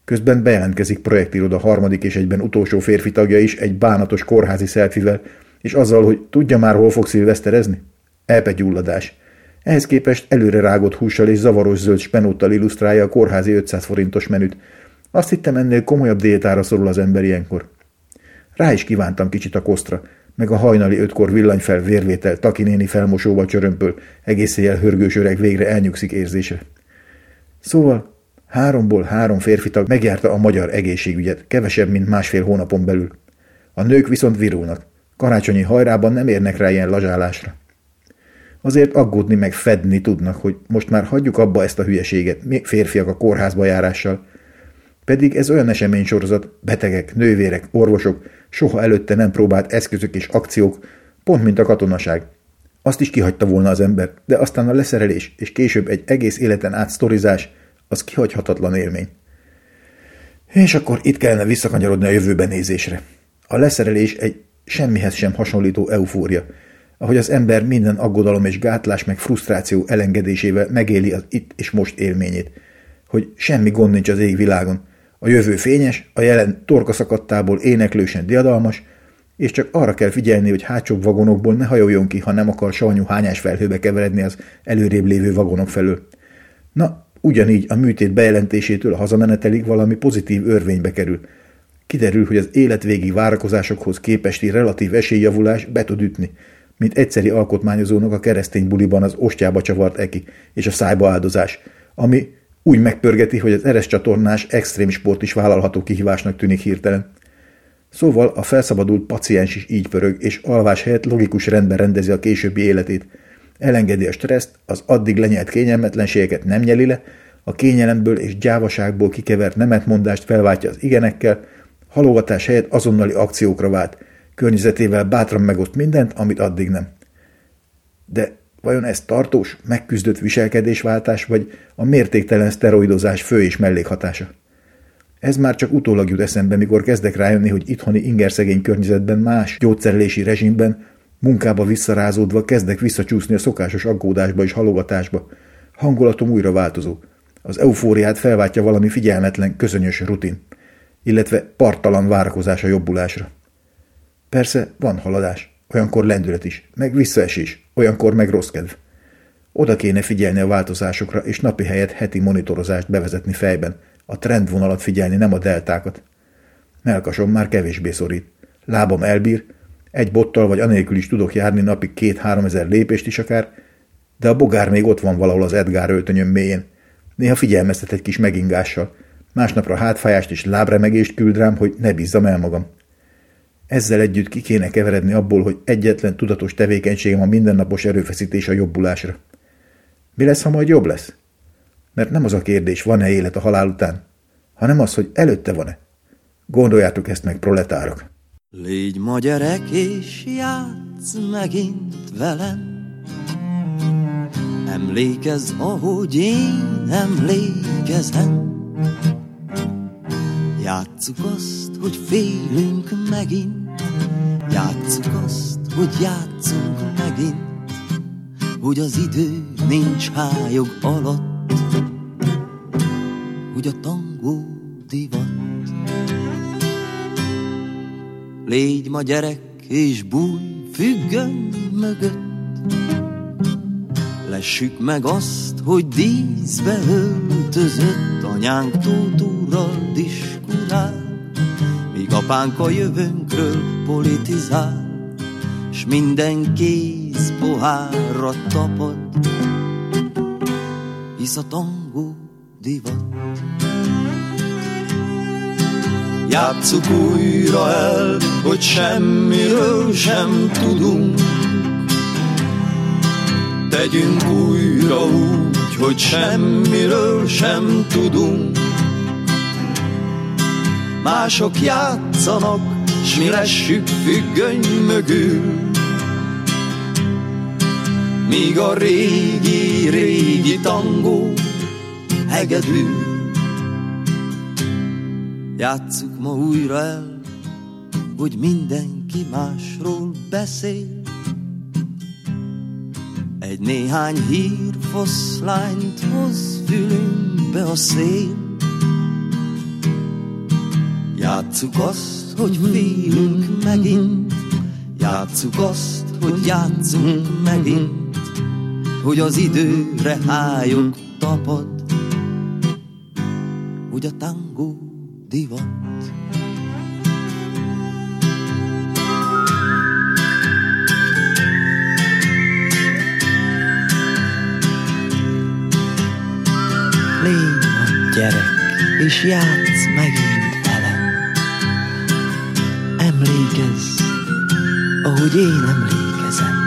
Közben bejelentkezik projektiroda harmadik és egyben utolsó férfi tagja is egy bánatos kórházi szelfivel, és azzal, hogy tudja már, hol fog szilveszterezni? Elpegyulladás. Ehhez képest előre rágott hússal és zavaros zöld spenóttal illusztrálja a kórházi 500 forintos menüt. Azt hittem ennél komolyabb diétára szorul az ember ilyenkor. Rá is kívántam kicsit a kosztra, meg a hajnali ötkor villanyfel vérvétel, takinéni felmosóval csörömpöl, egész éjjel hörgős öreg végre elnyugszik érzése. Szóval Háromból három férfi tag megjárta a magyar egészségügyet, kevesebb, mint másfél hónapon belül. A nők viszont virulnak. Karácsonyi hajrában nem érnek rá ilyen lazsálásra. Azért aggódni meg fedni tudnak, hogy most már hagyjuk abba ezt a hülyeséget, mi férfiak a kórházba járással. Pedig ez olyan eseménysorozat, betegek, nővérek, orvosok, soha előtte nem próbált eszközök és akciók, pont mint a katonaság. Azt is kihagyta volna az ember, de aztán a leszerelés, és később egy egész életen át sztorizás, az kihagyhatatlan élmény. És akkor itt kellene visszakanyarodni a jövőben nézésre. A leszerelés egy semmihez sem hasonlító eufória, ahogy az ember minden aggodalom és gátlás meg frusztráció elengedésével megéli az itt és most élményét, hogy semmi gond nincs az égvilágon, a jövő fényes, a jelen torkaszakadtából éneklősen diadalmas, és csak arra kell figyelni, hogy hátsó vagonokból ne hajoljon ki, ha nem akar savanyú hányás felhőbe keveredni az előrébb lévő vagonok felől. Na, Ugyanígy a műtét bejelentésétől a hazamenetelig valami pozitív örvénybe kerül. Kiderül, hogy az életvégi várakozásokhoz képesti relatív esélyjavulás be tud ütni, mint egyszeri alkotmányozónak a keresztény buliban az ostjába csavart eki és a szájba áldozás, ami úgy megpörgeti, hogy az eres csatornás extrém sport is vállalható kihívásnak tűnik hirtelen. Szóval a felszabadult paciens is így pörög, és alvás helyett logikus rendben rendezi a későbbi életét – elengedi a stresszt, az addig lenyelt kényelmetlenségeket nem nyeli le, a kényelemből és gyávaságból kikevert nemetmondást felváltja az igenekkel, halogatás helyett azonnali akciókra vált, környezetével bátran megoszt mindent, amit addig nem. De vajon ez tartós, megküzdött viselkedésváltás, vagy a mértéktelen szteroidozás fő és mellékhatása? Ez már csak utólag jut eszembe, mikor kezdek rájönni, hogy itthoni ingerszegény környezetben más gyógyszerelési rezsimben Munkába visszarázódva kezdek visszacsúszni a szokásos aggódásba és halogatásba. Hangulatom újra változó. Az eufóriát felváltja valami figyelmetlen, közönyös rutin, illetve partalan várakozás a jobbulásra. Persze van haladás, olyankor lendület is, meg visszaesés, olyankor meg rossz kedv. Oda kéne figyelni a változásokra, és napi helyet heti monitorozást bevezetni fejben, a trendvonalat figyelni, nem a deltákat. Melkasom már kevésbé szorít. Lábam elbír, egy bottal vagy anélkül is tudok járni napi két-három ezer lépést is akár, de a bogár még ott van valahol az Edgár öltönyöm mélyén. Néha figyelmeztet egy kis megingással. Másnapra hátfájást és lábremegést küld rám, hogy ne bízzam el magam. Ezzel együtt ki kéne keveredni abból, hogy egyetlen tudatos tevékenységem a mindennapos erőfeszítés a jobbulásra. Mi lesz, ha majd jobb lesz? Mert nem az a kérdés, van-e élet a halál után, hanem az, hogy előtte van-e. Gondoljátok ezt meg, proletárok. Légy ma gyerek, és játsz megint velem. Emlékezz, ahogy én emlékezem. Játsszuk azt, hogy félünk megint, Játsszuk azt, hogy játszunk megint, Hogy az idő nincs hájog alatt, Hogy a tangó divat. Légy ma gyerek, és bújj függön mögött, Lessük meg azt, hogy díszbe öltözött anyánk tótúrral diskurál, apánk a jövőnkről politizál, s minden kéz pohárra tapad, hisz a tangó divat. Játsszuk újra el, hogy semmiről sem tudunk, Tegyünk újra úgy, hogy semmiről sem tudunk. Mások játszanak, s mi lessük függöny mögül. Míg a régi, régi tangó hegedül. Játsszuk ma újra el, hogy mindenki másról beszél, egy néhány hír foszlányt hoz fülünkbe a szél. Játsszuk azt, hogy félünk megint, Játsszuk azt, hogy játszunk megint, Hogy az időre hájog tapad, Hogy a tangó divat. gyerek, és játsz megint. Emlékezz, ahogy én emlékezem.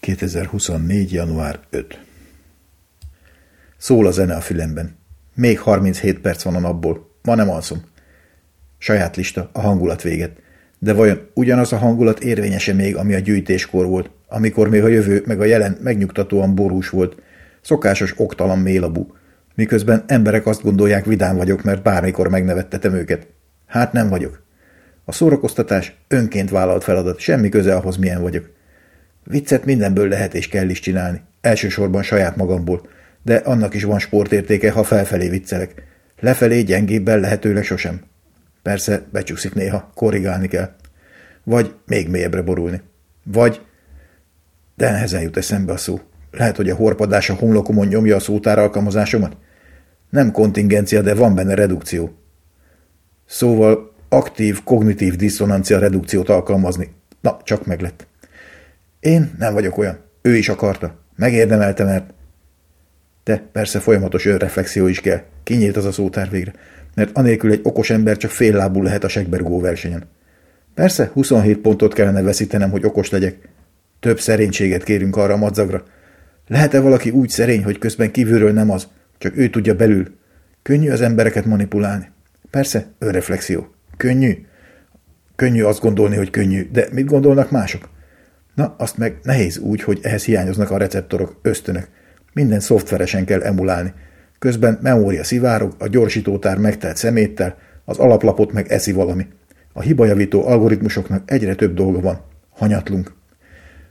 ...2024. január 5. Szól a zene a fülemben. Még 37 perc van a napból. Ma nem alszom. Saját lista, a hangulat véget. De vajon ugyanaz a hangulat érvényese még, ami a gyűjtéskor volt, amikor még a jövő meg a jelen megnyugtatóan borús volt, szokásos oktalan mélabú, miközben emberek azt gondolják, vidám vagyok, mert bármikor megnevettetem őket. Hát nem vagyok. A szórakoztatás önként vállalt feladat, semmi köze ahhoz, milyen vagyok. Viccet mindenből lehet és kell is csinálni, elsősorban saját magamból, de annak is van sportértéke, ha felfelé viccelek. Lefelé gyengébben lehetőleg sosem. Persze becsúszik néha, korrigálni kell. Vagy még mélyebbre borulni. Vagy... De nehezen jut eszembe a szó. Lehet, hogy a horpadás a homlokomon nyomja a szótár alkalmazásomat? Nem kontingencia, de van benne redukció. Szóval aktív, kognitív diszonancia redukciót alkalmazni. Na, csak meglett. Én nem vagyok olyan. Ő is akarta. Megérdemelte, mert de persze folyamatos önreflexió is kell. Kinyílt az a szótár végre. Mert anélkül egy okos ember csak fél lábú lehet a segbergó versenyen. Persze, 27 pontot kellene veszítenem, hogy okos legyek. Több szerénységet kérünk arra a madzagra. Lehet-e valaki úgy szerény, hogy közben kívülről nem az, csak ő tudja belül? Könnyű az embereket manipulálni. Persze, önreflexió. Könnyű. Könnyű azt gondolni, hogy könnyű, de mit gondolnak mások? Na, azt meg nehéz úgy, hogy ehhez hiányoznak a receptorok, ösztönök. Minden szoftveresen kell emulálni. Közben memória szivárog, a gyorsítótár megtelt szeméttel, az alaplapot meg eszi valami. A hibajavító algoritmusoknak egyre több dolga van. Hanyatlunk.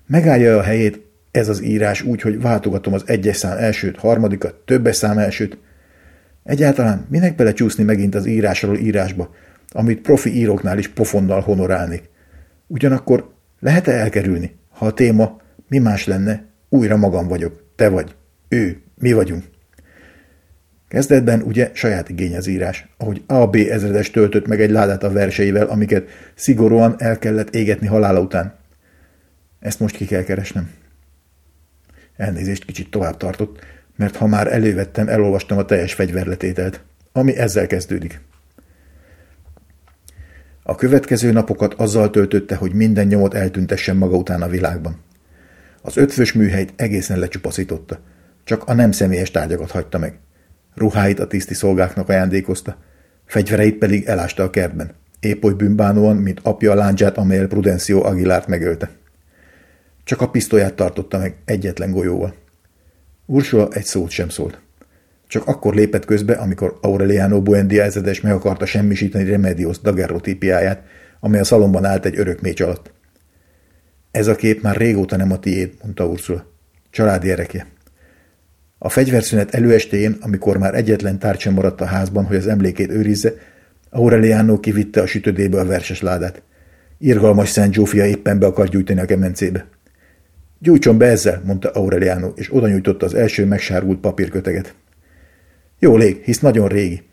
Megállja a helyét ez az írás úgy, hogy váltogatom az egyes szám elsőt, harmadikat, többes szám elsőt. Egyáltalán minek belecsúszni megint az írásról írásba, amit profi íróknál is pofonnal honorálnék. Ugyanakkor lehet-e elkerülni, ha a téma mi más lenne, újra magam vagyok, te vagy, ő, mi vagyunk. Kezdetben ugye saját igény az írás, ahogy A.B. ezredes töltött meg egy ládát a verseivel, amiket szigorúan el kellett égetni halála után. Ezt most ki kell keresnem. Elnézést kicsit tovább tartott, mert ha már elővettem, elolvastam a teljes fegyverletételt, ami ezzel kezdődik. A következő napokat azzal töltötte, hogy minden nyomot eltüntessen maga után a világban. Az ötvös műhelyt egészen lecsupaszította, csak a nem személyes tárgyakat hagyta meg. Ruháit a tiszti szolgáknak ajándékozta, fegyvereit pedig elásta a kertben, épp oly bűnbánóan, mint apja a láncsát, amelyel Prudencio Aguilárt megölte. Csak a pisztolyát tartotta meg egyetlen golyóval. Ursula egy szót sem szólt. Csak akkor lépett közbe, amikor Aureliano Buendia ezredes meg akarta semmisíteni Remedios daguerrotípiáját, amely a szalomban állt egy örök mécs alatt. Ez a kép már régóta nem a tiéd, mondta Ursula. Családi erekje. A fegyverszünet előestéjén, amikor már egyetlen tárcsa maradt a házban, hogy az emlékét őrizze, Aureliano kivitte a sütödébe a verses ládát. Irgalmas Szent Zsófia éppen be akar gyújtani a kemencébe. Gyújtson be ezzel, mondta Aureliano, és oda nyújtotta az első megsárgult papírköteget. Jó lég, hisz nagyon régi.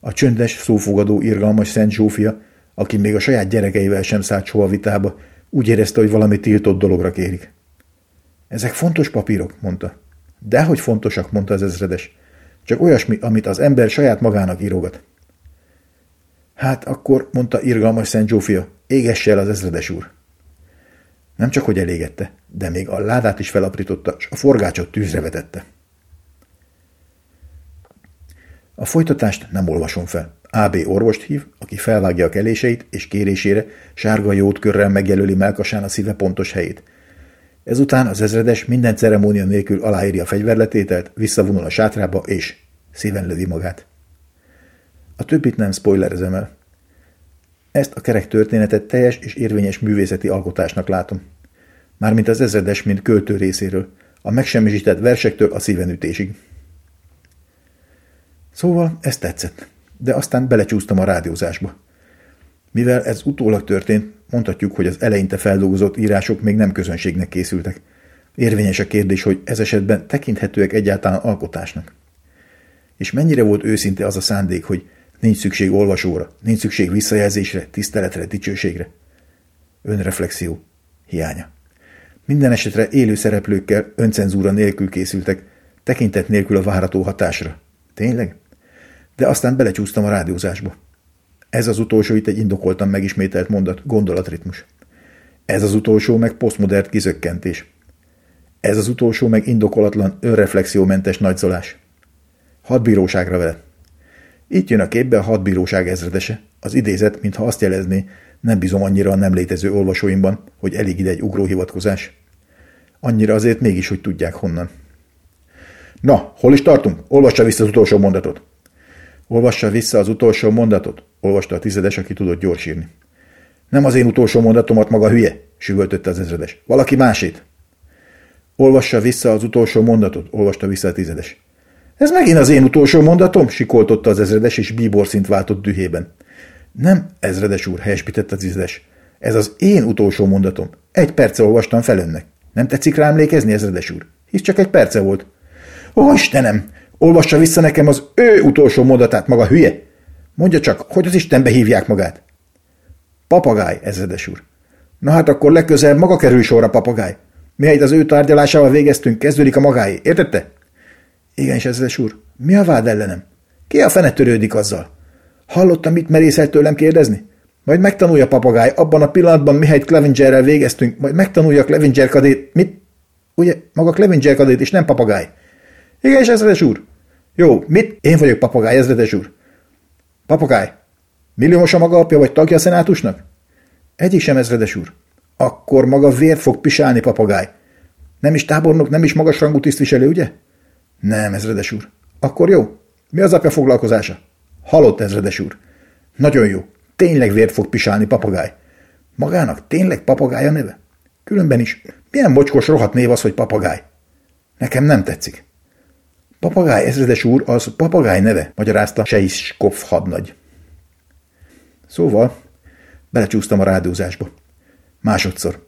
A csöndes, szófogadó, irgalmas Szent Zsófia, aki még a saját gyerekeivel sem szállt soha vitába, úgy érezte, hogy valami tiltott dologra kérik. Ezek fontos papírok, mondta. Dehogy fontosak, mondta az ezredes. Csak olyasmi, amit az ember saját magának írogat. Hát akkor, mondta irgalmas Szent Zsófia, égesse el az ezredes úr. Nem csak, hogy elégette, de még a ládát is felaprította, és a forgácsot tűzre vetette. A folytatást nem olvasom fel. AB orvost hív, aki felvágja a keléseit, és kérésére sárga jótkörrel megjelöli melkasán a szíve pontos helyét. Ezután az ezredes minden ceremónia nélkül aláírja a fegyverletételt, visszavonul a sátrába, és szíven lövi magát. A többit nem spoilerezem el. Ezt a kerek történetet teljes és érvényes művészeti alkotásnak látom. Mármint az ezredes, mint költő részéről, a megsemmisített versektől a szívenütésig. Szóval ez tetszett, de aztán belecsúsztam a rádiózásba. Mivel ez utólag történt, mondhatjuk, hogy az eleinte feldolgozott írások még nem közönségnek készültek. Érvényes a kérdés, hogy ez esetben tekinthetőek egyáltalán alkotásnak. És mennyire volt őszinte az a szándék, hogy nincs szükség olvasóra, nincs szükség visszajelzésre, tiszteletre, dicsőségre. Önreflexió. Hiánya. Minden esetre élő szereplőkkel öncenzúra nélkül készültek, tekintet nélkül a várható hatásra. Tényleg? De aztán belecsúsztam a rádiózásba. Ez az utolsó itt egy indokoltan megismételt mondat, gondolatritmus. Ez az utolsó meg posztmodern kizökkentés. Ez az utolsó meg indokolatlan, önreflexiómentes nagyzolás. Hadbíróságra vele. Itt jön a képbe a hadbíróság ezredese. Az idézet, mintha azt jelezné, nem bízom annyira a nem létező olvasóimban, hogy elég ide egy ugróhivatkozás. Annyira azért mégis, hogy tudják honnan. Na, hol is tartunk? Olvassa vissza az utolsó mondatot. Olvassa vissza az utolsó mondatot, olvasta a tizedes, aki tudott gyorsírni. Nem az én utolsó mondatomat maga hülye, süvöltötte az ezredes. Valaki másét. Olvassa vissza az utolsó mondatot, olvasta vissza a tizedes. Ez megint az én utolsó mondatom, sikoltotta az ezredes, és bíbor szint váltott dühében. Nem, ezredes úr, helyesbített az tizedes. Ez az én utolsó mondatom. Egy perce olvastam fel önnek. Nem tetszik rá emlékezni, ezredes úr? Hisz csak egy perce volt. Ó, Istenem! Olvassa vissza nekem az ő utolsó mondatát, maga hülye! Mondja csak, hogy az Istenbe hívják magát? Papagáj, ezredes úr. Na hát akkor legközelebb maga kerül sorra, papagáj. Mihelyt az ő tárgyalásával végeztünk, kezdődik a magáé. Értette? Igen, ezredes úr. Mi a vád ellenem? Ki a fene törődik azzal? Hallottam, mit merészelt tőlem kérdezni? Majd megtanulja papagáj, abban a pillanatban, mihelyt Clevingerrel végeztünk, majd megtanulja Clevinger kadét, mit? Ugye, maga Clevinger kadét, és nem papagáj. Igen, és ezredes úr. Jó, mit? Én vagyok papagáj, ezredes úr. Papagáj, milliómos a maga apja, vagy tagja a szenátusnak? Egyik sem, ezredes úr. Akkor maga vért fog pisálni, papagáj. Nem is tábornok, nem is magasrangú tisztviselő, ugye? Nem, ezredes úr. Akkor jó. Mi az apja foglalkozása? Halott, ezredes úr. Nagyon jó. Tényleg vért fog pisálni, papagáj. Magának tényleg papagája neve? Különben is, milyen mocskos rohadt név az, hogy papagáj? Nekem nem tetszik. Papagáj ezredes úr, az papagáj neve, magyarázta Seiskopf hadnagy. Szóval belecsúsztam a rádiózásba. Másodszor.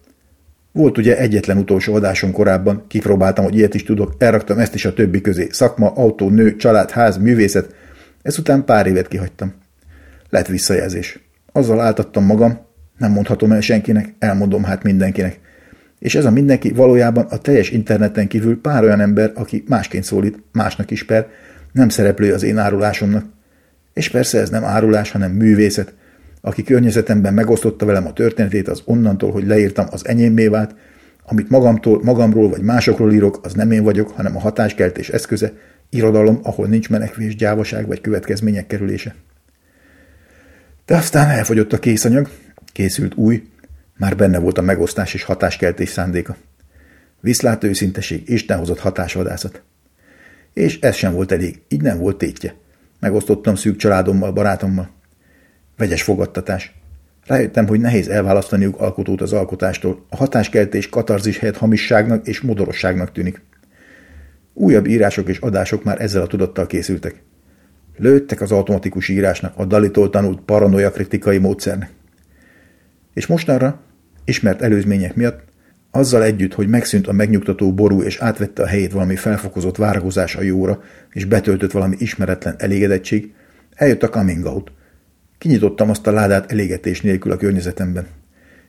Volt ugye egyetlen utolsó adásom korábban, kipróbáltam, hogy ilyet is tudok, elraktam ezt is a többi közé. Szakma, autó, nő, család, ház, művészet. Ezután pár évet kihagytam. Lett visszajelzés. Azzal áltattam magam, nem mondhatom el senkinek, elmondom hát mindenkinek. És ez a mindenki valójában a teljes interneten kívül pár olyan ember, aki másként szólít, másnak is per, nem szereplő az én árulásomnak. És persze ez nem árulás, hanem művészet. Aki környezetemben megosztotta velem a történetét, az onnantól, hogy leírtam, az enyémé vált, amit magamtól, magamról vagy másokról írok, az nem én vagyok, hanem a hatáskeltés eszköze, irodalom, ahol nincs menekvés, gyávaság vagy következmények kerülése. De aztán elfogyott a készanyag, készült új, már benne volt a megosztás és hatáskeltés szándéka. Viszlát őszinteség, Isten hozott hatásvadászat. És ez sem volt elég, így nem volt tétje. Megosztottam szűk családommal, barátommal. Vegyes fogadtatás. Rájöttem, hogy nehéz elválasztaniuk alkotót az alkotástól. A hatáskeltés katarzis helyett hamisságnak és modorosságnak tűnik. Újabb írások és adások már ezzel a tudattal készültek. Lőttek az automatikus írásnak, a dalitól tanult paranoia kritikai módszernek. És mostanra, ismert előzmények miatt, azzal együtt, hogy megszűnt a megnyugtató ború és átvette a helyét valami felfokozott várakozás a jóra, és betöltött valami ismeretlen elégedettség, eljött a coming out. Kinyitottam azt a ládát elégetés nélkül a környezetemben.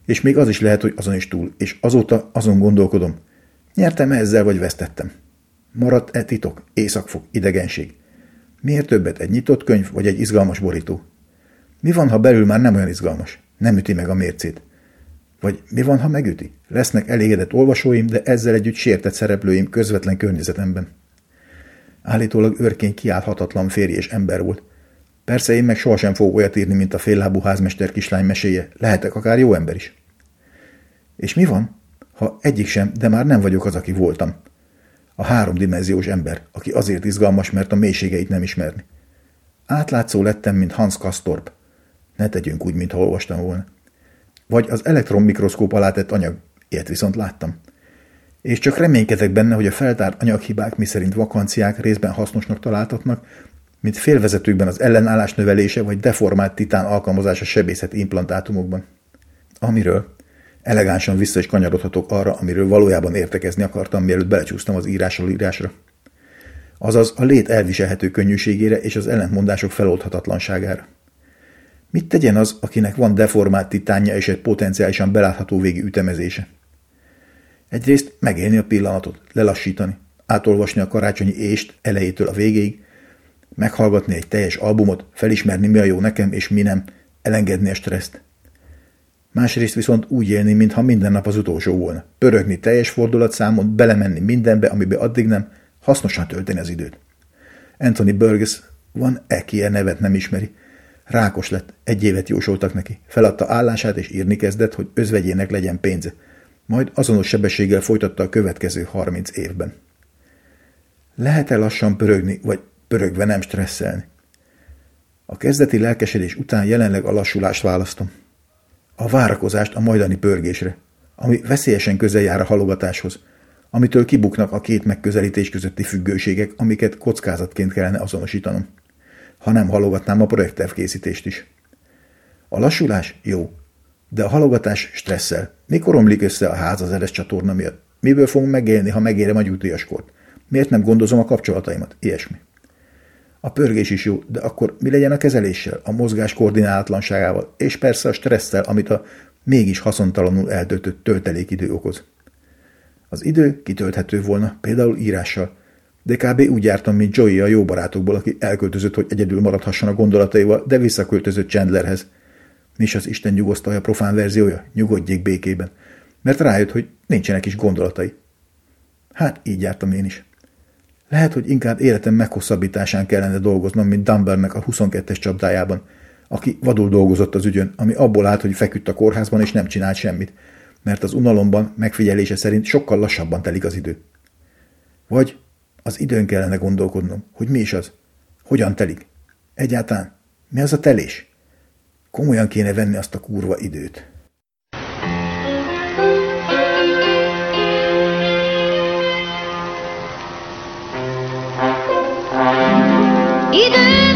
És még az is lehet, hogy azon is túl, és azóta azon gondolkodom. Nyertem -e ezzel, vagy vesztettem? Maradt-e titok, északfog, idegenség? Miért többet egy nyitott könyv, vagy egy izgalmas borító? Mi van, ha belül már nem olyan izgalmas? Nem üti meg a mércét? Vagy mi van, ha megüti? Lesznek elégedett olvasóim, de ezzel együtt sértett szereplőim közvetlen környezetemben. Állítólag őrként kiállhatatlan férj és ember volt. Persze én meg sohasem fogok olyat írni, mint a féllábú házmester kislány meséje. Lehetek akár jó ember is. És mi van, ha egyik sem, de már nem vagyok az, aki voltam? A háromdimenziós ember, aki azért izgalmas, mert a mélységeit nem ismerni. Átlátszó lettem, mint Hans Kastorp. Ne tegyünk úgy, mintha olvastam volna. Vagy az elektronmikroszkóp alá tett anyag, ilyet viszont láttam. És csak reménykedek benne, hogy a feltárt anyaghibák, miszerint vakanciák részben hasznosnak találtatnak, mint félvezetőkben az ellenállás növelése vagy deformált titán alkalmazása sebészeti implantátumokban. Amiről elegánsan vissza is kanyarodhatok arra, amiről valójában értekezni akartam, mielőtt belecsúsztam az írásról írásra. Azaz a lét elviselhető könnyűségére és az ellentmondások feloldhatatlanságára. Mit tegyen az, akinek van deformált titánja és egy potenciálisan belátható végi ütemezése? Egyrészt megélni a pillanatot, lelassítani, átolvasni a karácsonyi ést elejétől a végéig, meghallgatni egy teljes albumot, felismerni mi a jó nekem és mi nem, elengedni a stresszt. Másrészt viszont úgy élni, mintha minden nap az utolsó volna. Pörögni teljes fordulatszámon, belemenni mindenbe, amibe addig nem, hasznosan tölteni az időt. Anthony Burgess van e nevet nem ismeri, Rákos lett, egy évet jósoltak neki. Feladta állását és írni kezdett, hogy özvegyének legyen pénze. Majd azonos sebességgel folytatta a következő harminc évben. Lehet-e lassan pörögni, vagy pörögve nem stresszelni? A kezdeti lelkesedés után jelenleg a lassulást választom. A várakozást a majdani pörgésre, ami veszélyesen közel jár a halogatáshoz, amitől kibuknak a két megközelítés közötti függőségek, amiket kockázatként kellene azonosítanom ha nem halogatnám a projekttervkészítést is. A lassulás jó, de a halogatás stresszel. Mikor omlik össze a ház az eres csatorna miatt? Miből fogom megélni, ha megérem a nyugdíjaskort? Miért nem gondozom a kapcsolataimat? Ilyesmi. A pörgés is jó, de akkor mi legyen a kezeléssel, a mozgás koordinálatlanságával, és persze a stresszel, amit a mégis haszontalanul eltöltött töltelékidő okoz. Az idő kitölthető volna, például írással, de kb. úgy jártam, mint Joey a jó barátokból, aki elköltözött, hogy egyedül maradhasson a gondolataival, de visszaköltözött Chandlerhez. Mi az Isten nyugosztalja profán verziója? Nyugodjék békében. Mert rájött, hogy nincsenek is gondolatai. Hát így jártam én is. Lehet, hogy inkább életem meghosszabbításán kellene dolgoznom, mint Dumbernek a 22-es csapdájában, aki vadul dolgozott az ügyön, ami abból állt, hogy feküdt a kórházban és nem csinált semmit, mert az unalomban megfigyelése szerint sokkal lassabban telik az idő. Vagy az időn kellene gondolkodnom, hogy mi is az. Hogyan telik? Egyáltalán? Mi az a telés? Komolyan kéne venni azt a kurva időt. Idő!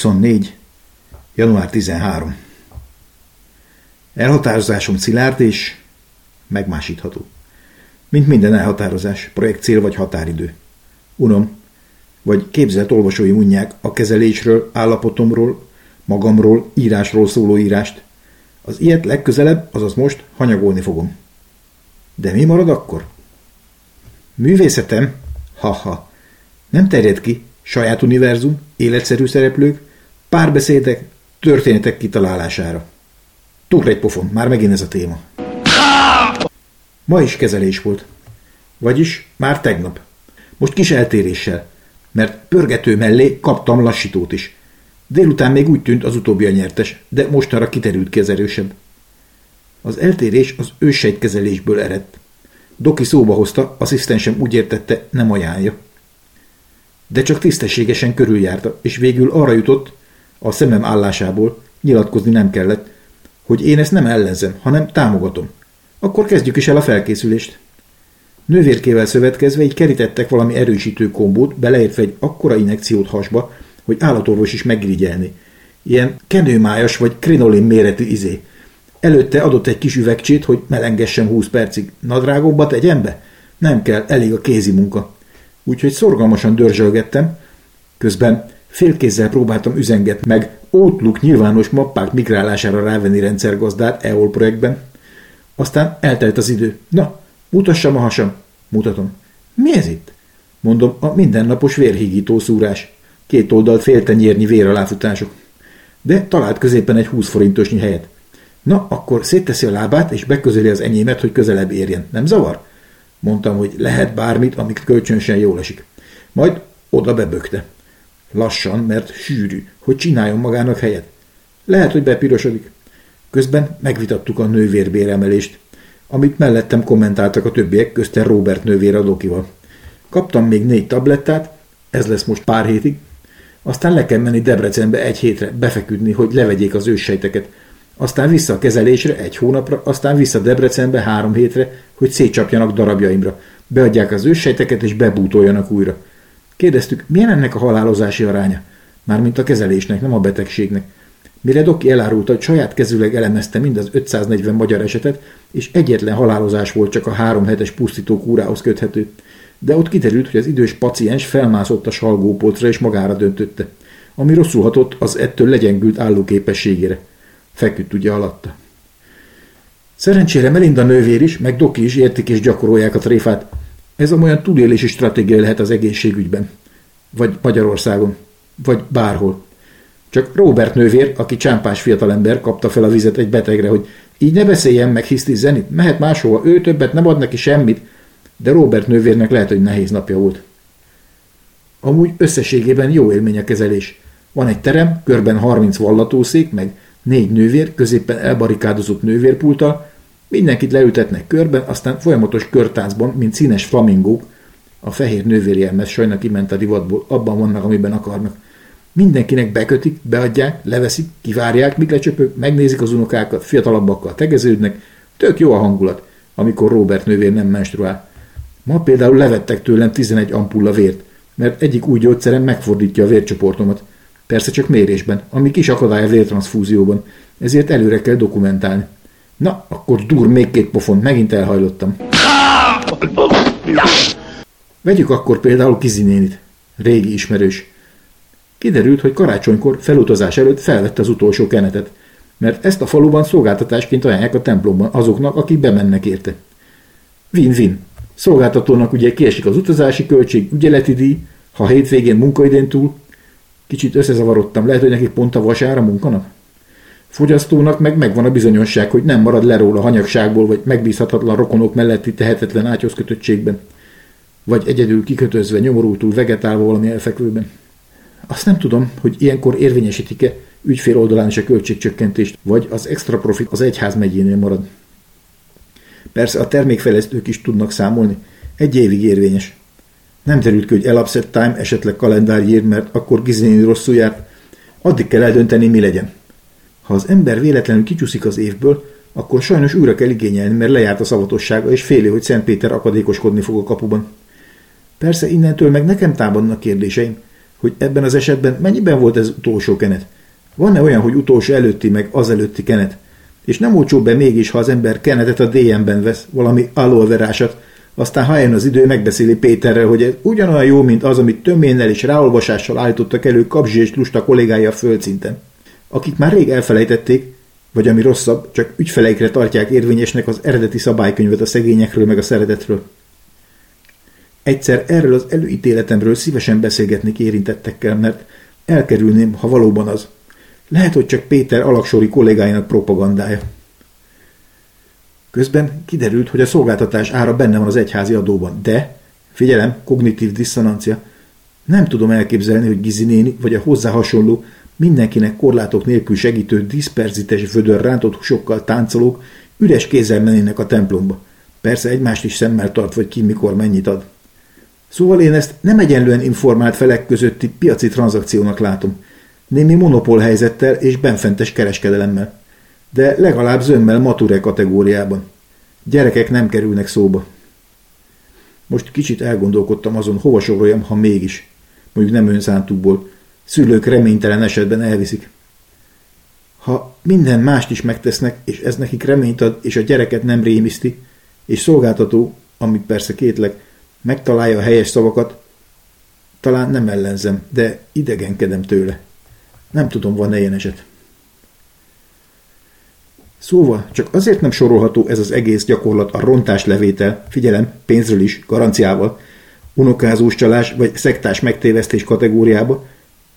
2024. január 13. Elhatározásom szilárd és megmásítható. Mint minden elhatározás, projekt cél vagy határidő. Unom, vagy képzelt olvasói unják a kezelésről, állapotomról, magamról, írásról szóló írást. Az ilyet legközelebb, azaz most hanyagolni fogom. De mi marad akkor? Művészetem? Ha-ha. Nem terjed ki, saját univerzum, életszerű szereplők, párbeszédek, történetek kitalálására. Tukra egy pofon, már megint ez a téma. Ma is kezelés volt. Vagyis már tegnap. Most kis eltéréssel, mert pörgető mellé kaptam lassítót is. Délután még úgy tűnt az utóbbi a nyertes, de mostanra kiterült ki az erősebb. Az eltérés az ősejtkezelésből eredt. Doki szóba hozta, asszisztensem úgy értette, nem ajánlja de csak tisztességesen körüljárta, és végül arra jutott, a szemem állásából, nyilatkozni nem kellett, hogy én ezt nem ellenzem, hanem támogatom. Akkor kezdjük is el a felkészülést. Nővérkével szövetkezve így kerítettek valami erősítő kombót, beleértve egy akkora inekciót hasba, hogy állatorvos is megirigyelni. Ilyen kenőmájas vagy krinolin méretű izé. Előtte adott egy kis üvegcsét, hogy melengessem 20 percig. Nadrágokba tegyen be? Nem kell, elég a kézi munka úgyhogy szorgalmasan dörzsölgettem, közben félkézzel próbáltam üzenget meg Outlook nyilvános mappák migrálására rávenni rendszergazdát EOL projektben. Aztán eltelt az idő. Na, mutassam a hasam. Mutatom. Mi ez itt? Mondom, a mindennapos vérhígító szúrás. Két oldalt féltenyérnyi véraláfutások. De talált középen egy 20 forintosnyi helyet. Na, akkor szétteszi a lábát, és beközeli az enyémet, hogy közelebb érjen. Nem zavar? Mondtam, hogy lehet bármit, amik kölcsönösen jól esik. Majd oda bebökte. Lassan, mert sűrű, hogy csináljon magának helyet. Lehet, hogy bepirosodik. Közben megvitattuk a nővérbéremelést, amit mellettem kommentáltak a többiek, közten Robert nővér adókival. Kaptam még négy tablettát, ez lesz most pár hétig, aztán le kell menni Debrecenbe egy hétre, befeküdni, hogy levegyék az őssejteket. aztán vissza a kezelésre egy hónapra, aztán vissza Debrecenbe három hétre, hogy szétcsapjanak darabjaimra, beadják az őssejteket és bebútoljanak újra. Kérdeztük, milyen ennek a halálozási aránya? Mármint a kezelésnek, nem a betegségnek. Mire Doki elárulta, hogy saját kezüleg elemezte mind az 540 magyar esetet, és egyetlen halálozás volt csak a három hetes pusztító kúrához köthető. De ott kiderült, hogy az idős paciens felmászott a salgópolcra és magára döntötte. Ami rosszul hatott, az ettől legyengült állóképességére. Feküdt ugye alatta. Szerencsére Melinda nővér is, meg Doki is értik és gyakorolják a tréfát. Ez olyan túlélési stratégia lehet az egészségügyben. Vagy Magyarországon. Vagy bárhol. Csak Robert nővér, aki csámpás fiatalember, kapta fel a vizet egy betegre, hogy így ne beszéljen meg hisztizzeni, mehet máshova, ő többet nem ad neki semmit, de Robert nővérnek lehet, hogy nehéz napja volt. Amúgy összességében jó élmény a kezelés. Van egy terem, körben 30 vallatószék, meg négy nővér, középpen elbarikádozott nővérpulttal, mindenkit leültetnek körben, aztán folyamatos körtáncban, mint színes flamingók, a fehér nővérjelmez sajnak kiment a divatból, abban vannak, amiben akarnak. Mindenkinek bekötik, beadják, leveszik, kivárják, míg lecsöpök, megnézik az unokákat, fiatalabbakkal tegeződnek, tök jó a hangulat, amikor Robert nővér nem menstruál. Ma például levettek tőlem 11 ampulla vért, mert egyik új gyógyszerem megfordítja a vércsoportomat. Persze csak mérésben, ami kis akadály a vértranszfúzióban, ezért előre kell dokumentálni. Na, akkor dur még két pofon, megint elhajlottam. Vegyük akkor például Kizinénit, régi ismerős. Kiderült, hogy karácsonykor felutazás előtt felvette az utolsó kenetet, mert ezt a faluban szolgáltatásként ajánlják a templomban azoknak, akik bemennek érte. Win-win. Szolgáltatónak ugye kiesik az utazási költség, ügyeleti díj, ha hétvégén munkaidén túl, kicsit összezavarodtam, lehet, hogy neki pont a vasára munkanak? Fogyasztónak meg megvan a bizonyosság, hogy nem marad le róla hanyagságból, vagy megbízhatatlan rokonok melletti tehetetlen ágyhoz vagy egyedül kikötözve, nyomorultul, vegetálva valami elfekvőben. Azt nem tudom, hogy ilyenkor érvényesítik-e ügyfél oldalán is a költségcsökkentést, vagy az extra profit az egyház megyénél marad. Persze a termékfejlesztők is tudnak számolni, egy évig érvényes. Nem terült ki, hogy elapszett time, esetleg kalendárjér, mert akkor gizéni rosszul járt. Addig kell eldönteni, mi legyen. Ha az ember véletlenül kicsúszik az évből, akkor sajnos újra kell igényelni, mert lejárt a szavatossága, és féli, hogy Szent Péter akadékoskodni fog a kapuban. Persze innentől meg nekem támadnak kérdéseim, hogy ebben az esetben mennyiben volt ez utolsó kenet? Van-e olyan, hogy utolsó előtti meg az előtti kenet? És nem olcsóbb be mégis, ha az ember kenetet a DM-ben vesz, valami alolverásat, aztán ha eljön az idő, megbeszéli Péterrel, hogy ez ugyanolyan jó, mint az, amit töménnel és ráolvasással állítottak elő Kapzsi és Lusta kollégája a földszinten. Akik már rég elfelejtették, vagy ami rosszabb, csak ügyfeleikre tartják érvényesnek az eredeti szabálykönyvet a szegényekről meg a szeretetről. Egyszer erről az előítéletemről szívesen beszélgetnék érintettekkel, mert elkerülném, ha valóban az. Lehet, hogy csak Péter alaksori kollégáinak propagandája. Közben kiderült, hogy a szolgáltatás ára benne van az egyházi adóban, de, figyelem, kognitív diszonancia, nem tudom elképzelni, hogy Gizi néni, vagy a hozzá hasonló, mindenkinek korlátok nélkül segítő diszperzites vödör rántott húsokkal táncolók üres kézzel mennének a templomba. Persze egymást is szemmel tart, vagy ki mikor mennyit ad. Szóval én ezt nem egyenlően informált felek közötti piaci tranzakciónak látom. Némi monopól helyzettel és benfentes kereskedelemmel. De legalább zömmel mature kategóriában. Gyerekek nem kerülnek szóba. Most kicsit elgondolkodtam azon, hova soroljam, ha mégis. Mondjuk nem önszántukból. Szülők reménytelen esetben elviszik. Ha minden mást is megtesznek, és ez nekik reményt ad, és a gyereket nem rémiszti, és szolgáltató, amit persze kétlek, megtalálja a helyes szavakat, talán nem ellenzem, de idegenkedem tőle. Nem tudom, van-e ilyen eset. Szóval csak azért nem sorolható ez az egész gyakorlat a rontás levétel, figyelem, pénzről is, garanciával, unokázós csalás vagy szektás megtévesztés kategóriába,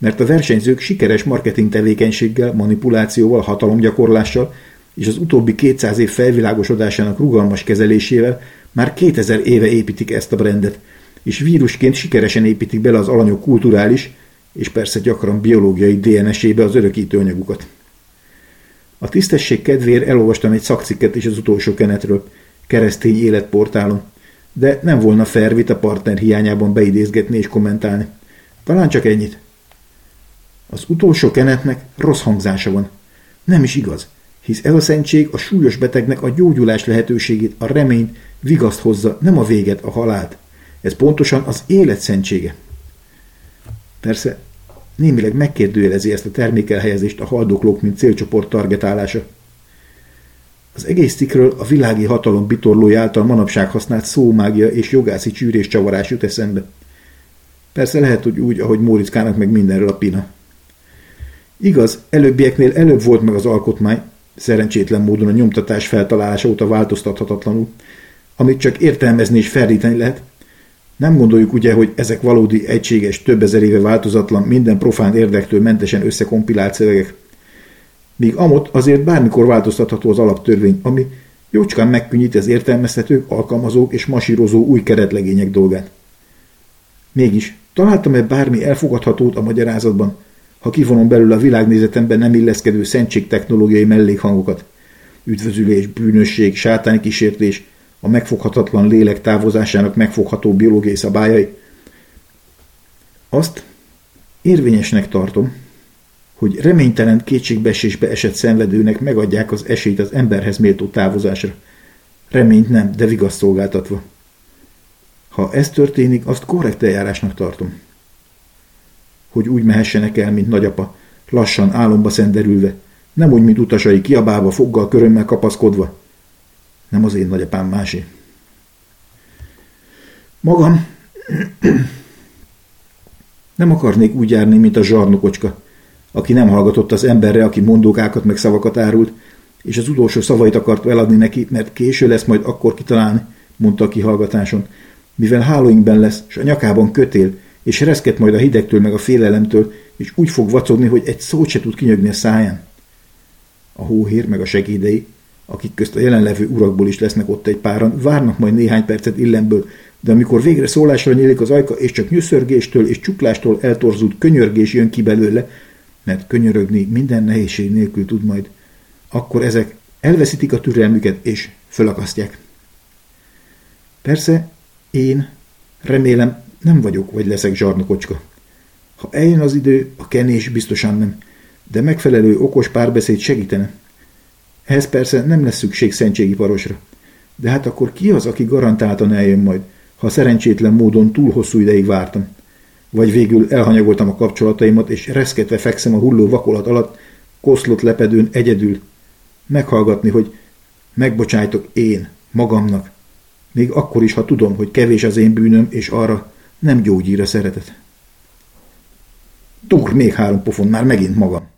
mert a versenyzők sikeres marketing tevékenységgel, manipulációval, hatalomgyakorlással és az utóbbi 200 év felvilágosodásának rugalmas kezelésével már 2000 éve építik ezt a brandet, és vírusként sikeresen építik bele az alanyok kulturális, és persze gyakran biológiai DNS-ébe az örökítő anyagukat. A tisztesség kedvéért elolvastam egy szakcikket is az utolsó kenetről, keresztény életportálon, de nem volna fair vita partner hiányában beidézgetni és kommentálni. Talán csak ennyit. Az utolsó kenetnek rossz hangzása van. Nem is igaz. hisz ez a súlyos betegnek a gyógyulás lehetőségét, a reményt, vigaszt hozza, nem a véget, a halált. Ez pontosan az élet szentsége. Persze némileg megkérdőjelezi ezt a termékelhelyezést a haldoklók, mint célcsoport targetálása. Az egész cikről a világi hatalom bitorlója által manapság használt szómágia és jogászi csűrés csavarás jut eszembe. Persze lehet, hogy úgy, ahogy Móriczkának meg mindenről a pina. Igaz, előbbieknél előbb volt meg az alkotmány, szerencsétlen módon a nyomtatás feltalálása óta változtathatatlanul, amit csak értelmezni és ferdíteni lehet. Nem gondoljuk ugye, hogy ezek valódi, egységes, több ezer éve változatlan, minden profán érdektől mentesen összekompilált szövegek. Míg amott azért bármikor változtatható az alaptörvény, ami jócskán megkönnyíti az értelmezhetők, alkalmazók és masírozó új keretlegények dolgát. Mégis, találtam-e bármi elfogadhatót a magyarázatban, ha kivonom belül a világnézetemben nem illeszkedő szentség technológiai mellékhangokat? Üdvözülés, bűnösség, sátáni kísértés, a megfoghatatlan lélek távozásának megfogható biológiai szabályai. Azt érvényesnek tartom, hogy reménytelen kétségbeesésbe esett szenvedőnek megadják az esélyt az emberhez méltó távozásra. Reményt nem, de vigaszt szolgáltatva. Ha ez történik, azt korrekt eljárásnak tartom. Hogy úgy mehessenek el, mint nagyapa, lassan álomba szenderülve, nem úgy, mint utasai kiabálva, foggal, körömmel kapaszkodva. Nem az én nagyapám másé. Magam nem akarnék úgy járni, mint a zsarnokocska, aki nem hallgatott az emberre, aki mondókákat meg szavakat árult, és az utolsó szavait akart eladni neki, mert késő lesz majd akkor kitalálni, mondta a kihallgatáson, mivel hálóinkben lesz, és a nyakában kötél, és reszket majd a hidegtől meg a félelemtől, és úgy fog vacogni, hogy egy szót se tud kinyögni a száján. A hóhér meg a segédei, akik közt a jelenlevő urakból is lesznek ott egy páran, várnak majd néhány percet illemből, de amikor végre szólásra nyílik az ajka, és csak nyüszörgéstől és csuklástól eltorzult könyörgés jön ki belőle, mert könyörögni minden nehézség nélkül tud majd, akkor ezek elveszítik a türelmüket és fölakasztják. Persze én remélem nem vagyok vagy leszek zsarnokocska. Ha eljön az idő, a kenés biztosan nem, de megfelelő okos párbeszéd segítene. Ehhez persze nem lesz szükség szentségi parosra. De hát akkor ki az, aki garantáltan eljön majd, ha szerencsétlen módon túl hosszú ideig vártam? Vagy végül elhanyagoltam a kapcsolataimat, és reszketve fekszem a hulló vakolat alatt, koszlott lepedőn egyedül. Meghallgatni, hogy megbocsájtok én, magamnak, még akkor is, ha tudom, hogy kevés az én bűnöm, és arra nem gyógyír a szeretet. Dur még három pofon, már megint magam.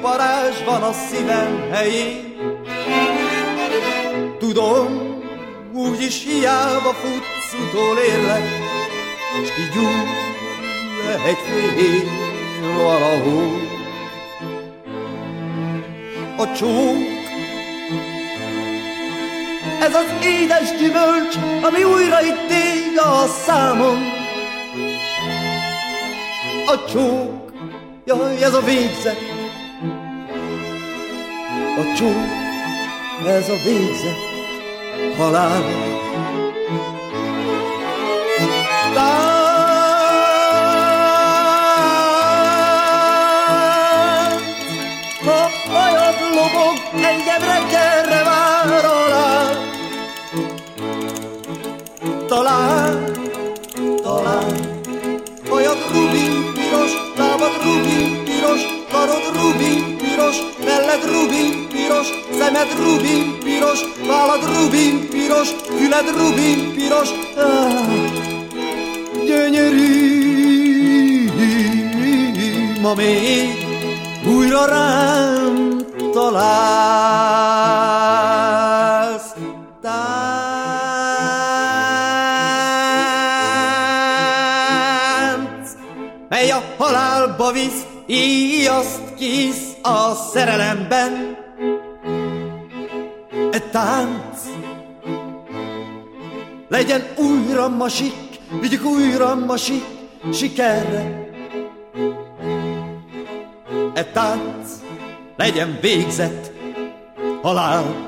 Parázs van a szívem helyén. Tudom, úgyis hiába futsz, utolérlek, s kigyúl egy fél valahol a csók. Ez az édes gyümölcs, ami újra itt ég a számon. A csók, jaj, ez a végzet a csó, ez a végzet, halál. Tánc, ha hajad lobog, engem reggelre vár alá. Talán, talán, hajad rubin piros, lábad rubin piros, karod rubin piros, melled rubin szemed rubin piros, vállad rubin piros, füled rubin piros. Ah, gyönyörű, ma még újra rám találsz. Tánc, mely a halálba visz, íjaszt kisz a szerelemben. Tánc legyen újra masik, vigyük újra masik sikerre. E tánc legyen végzett halál.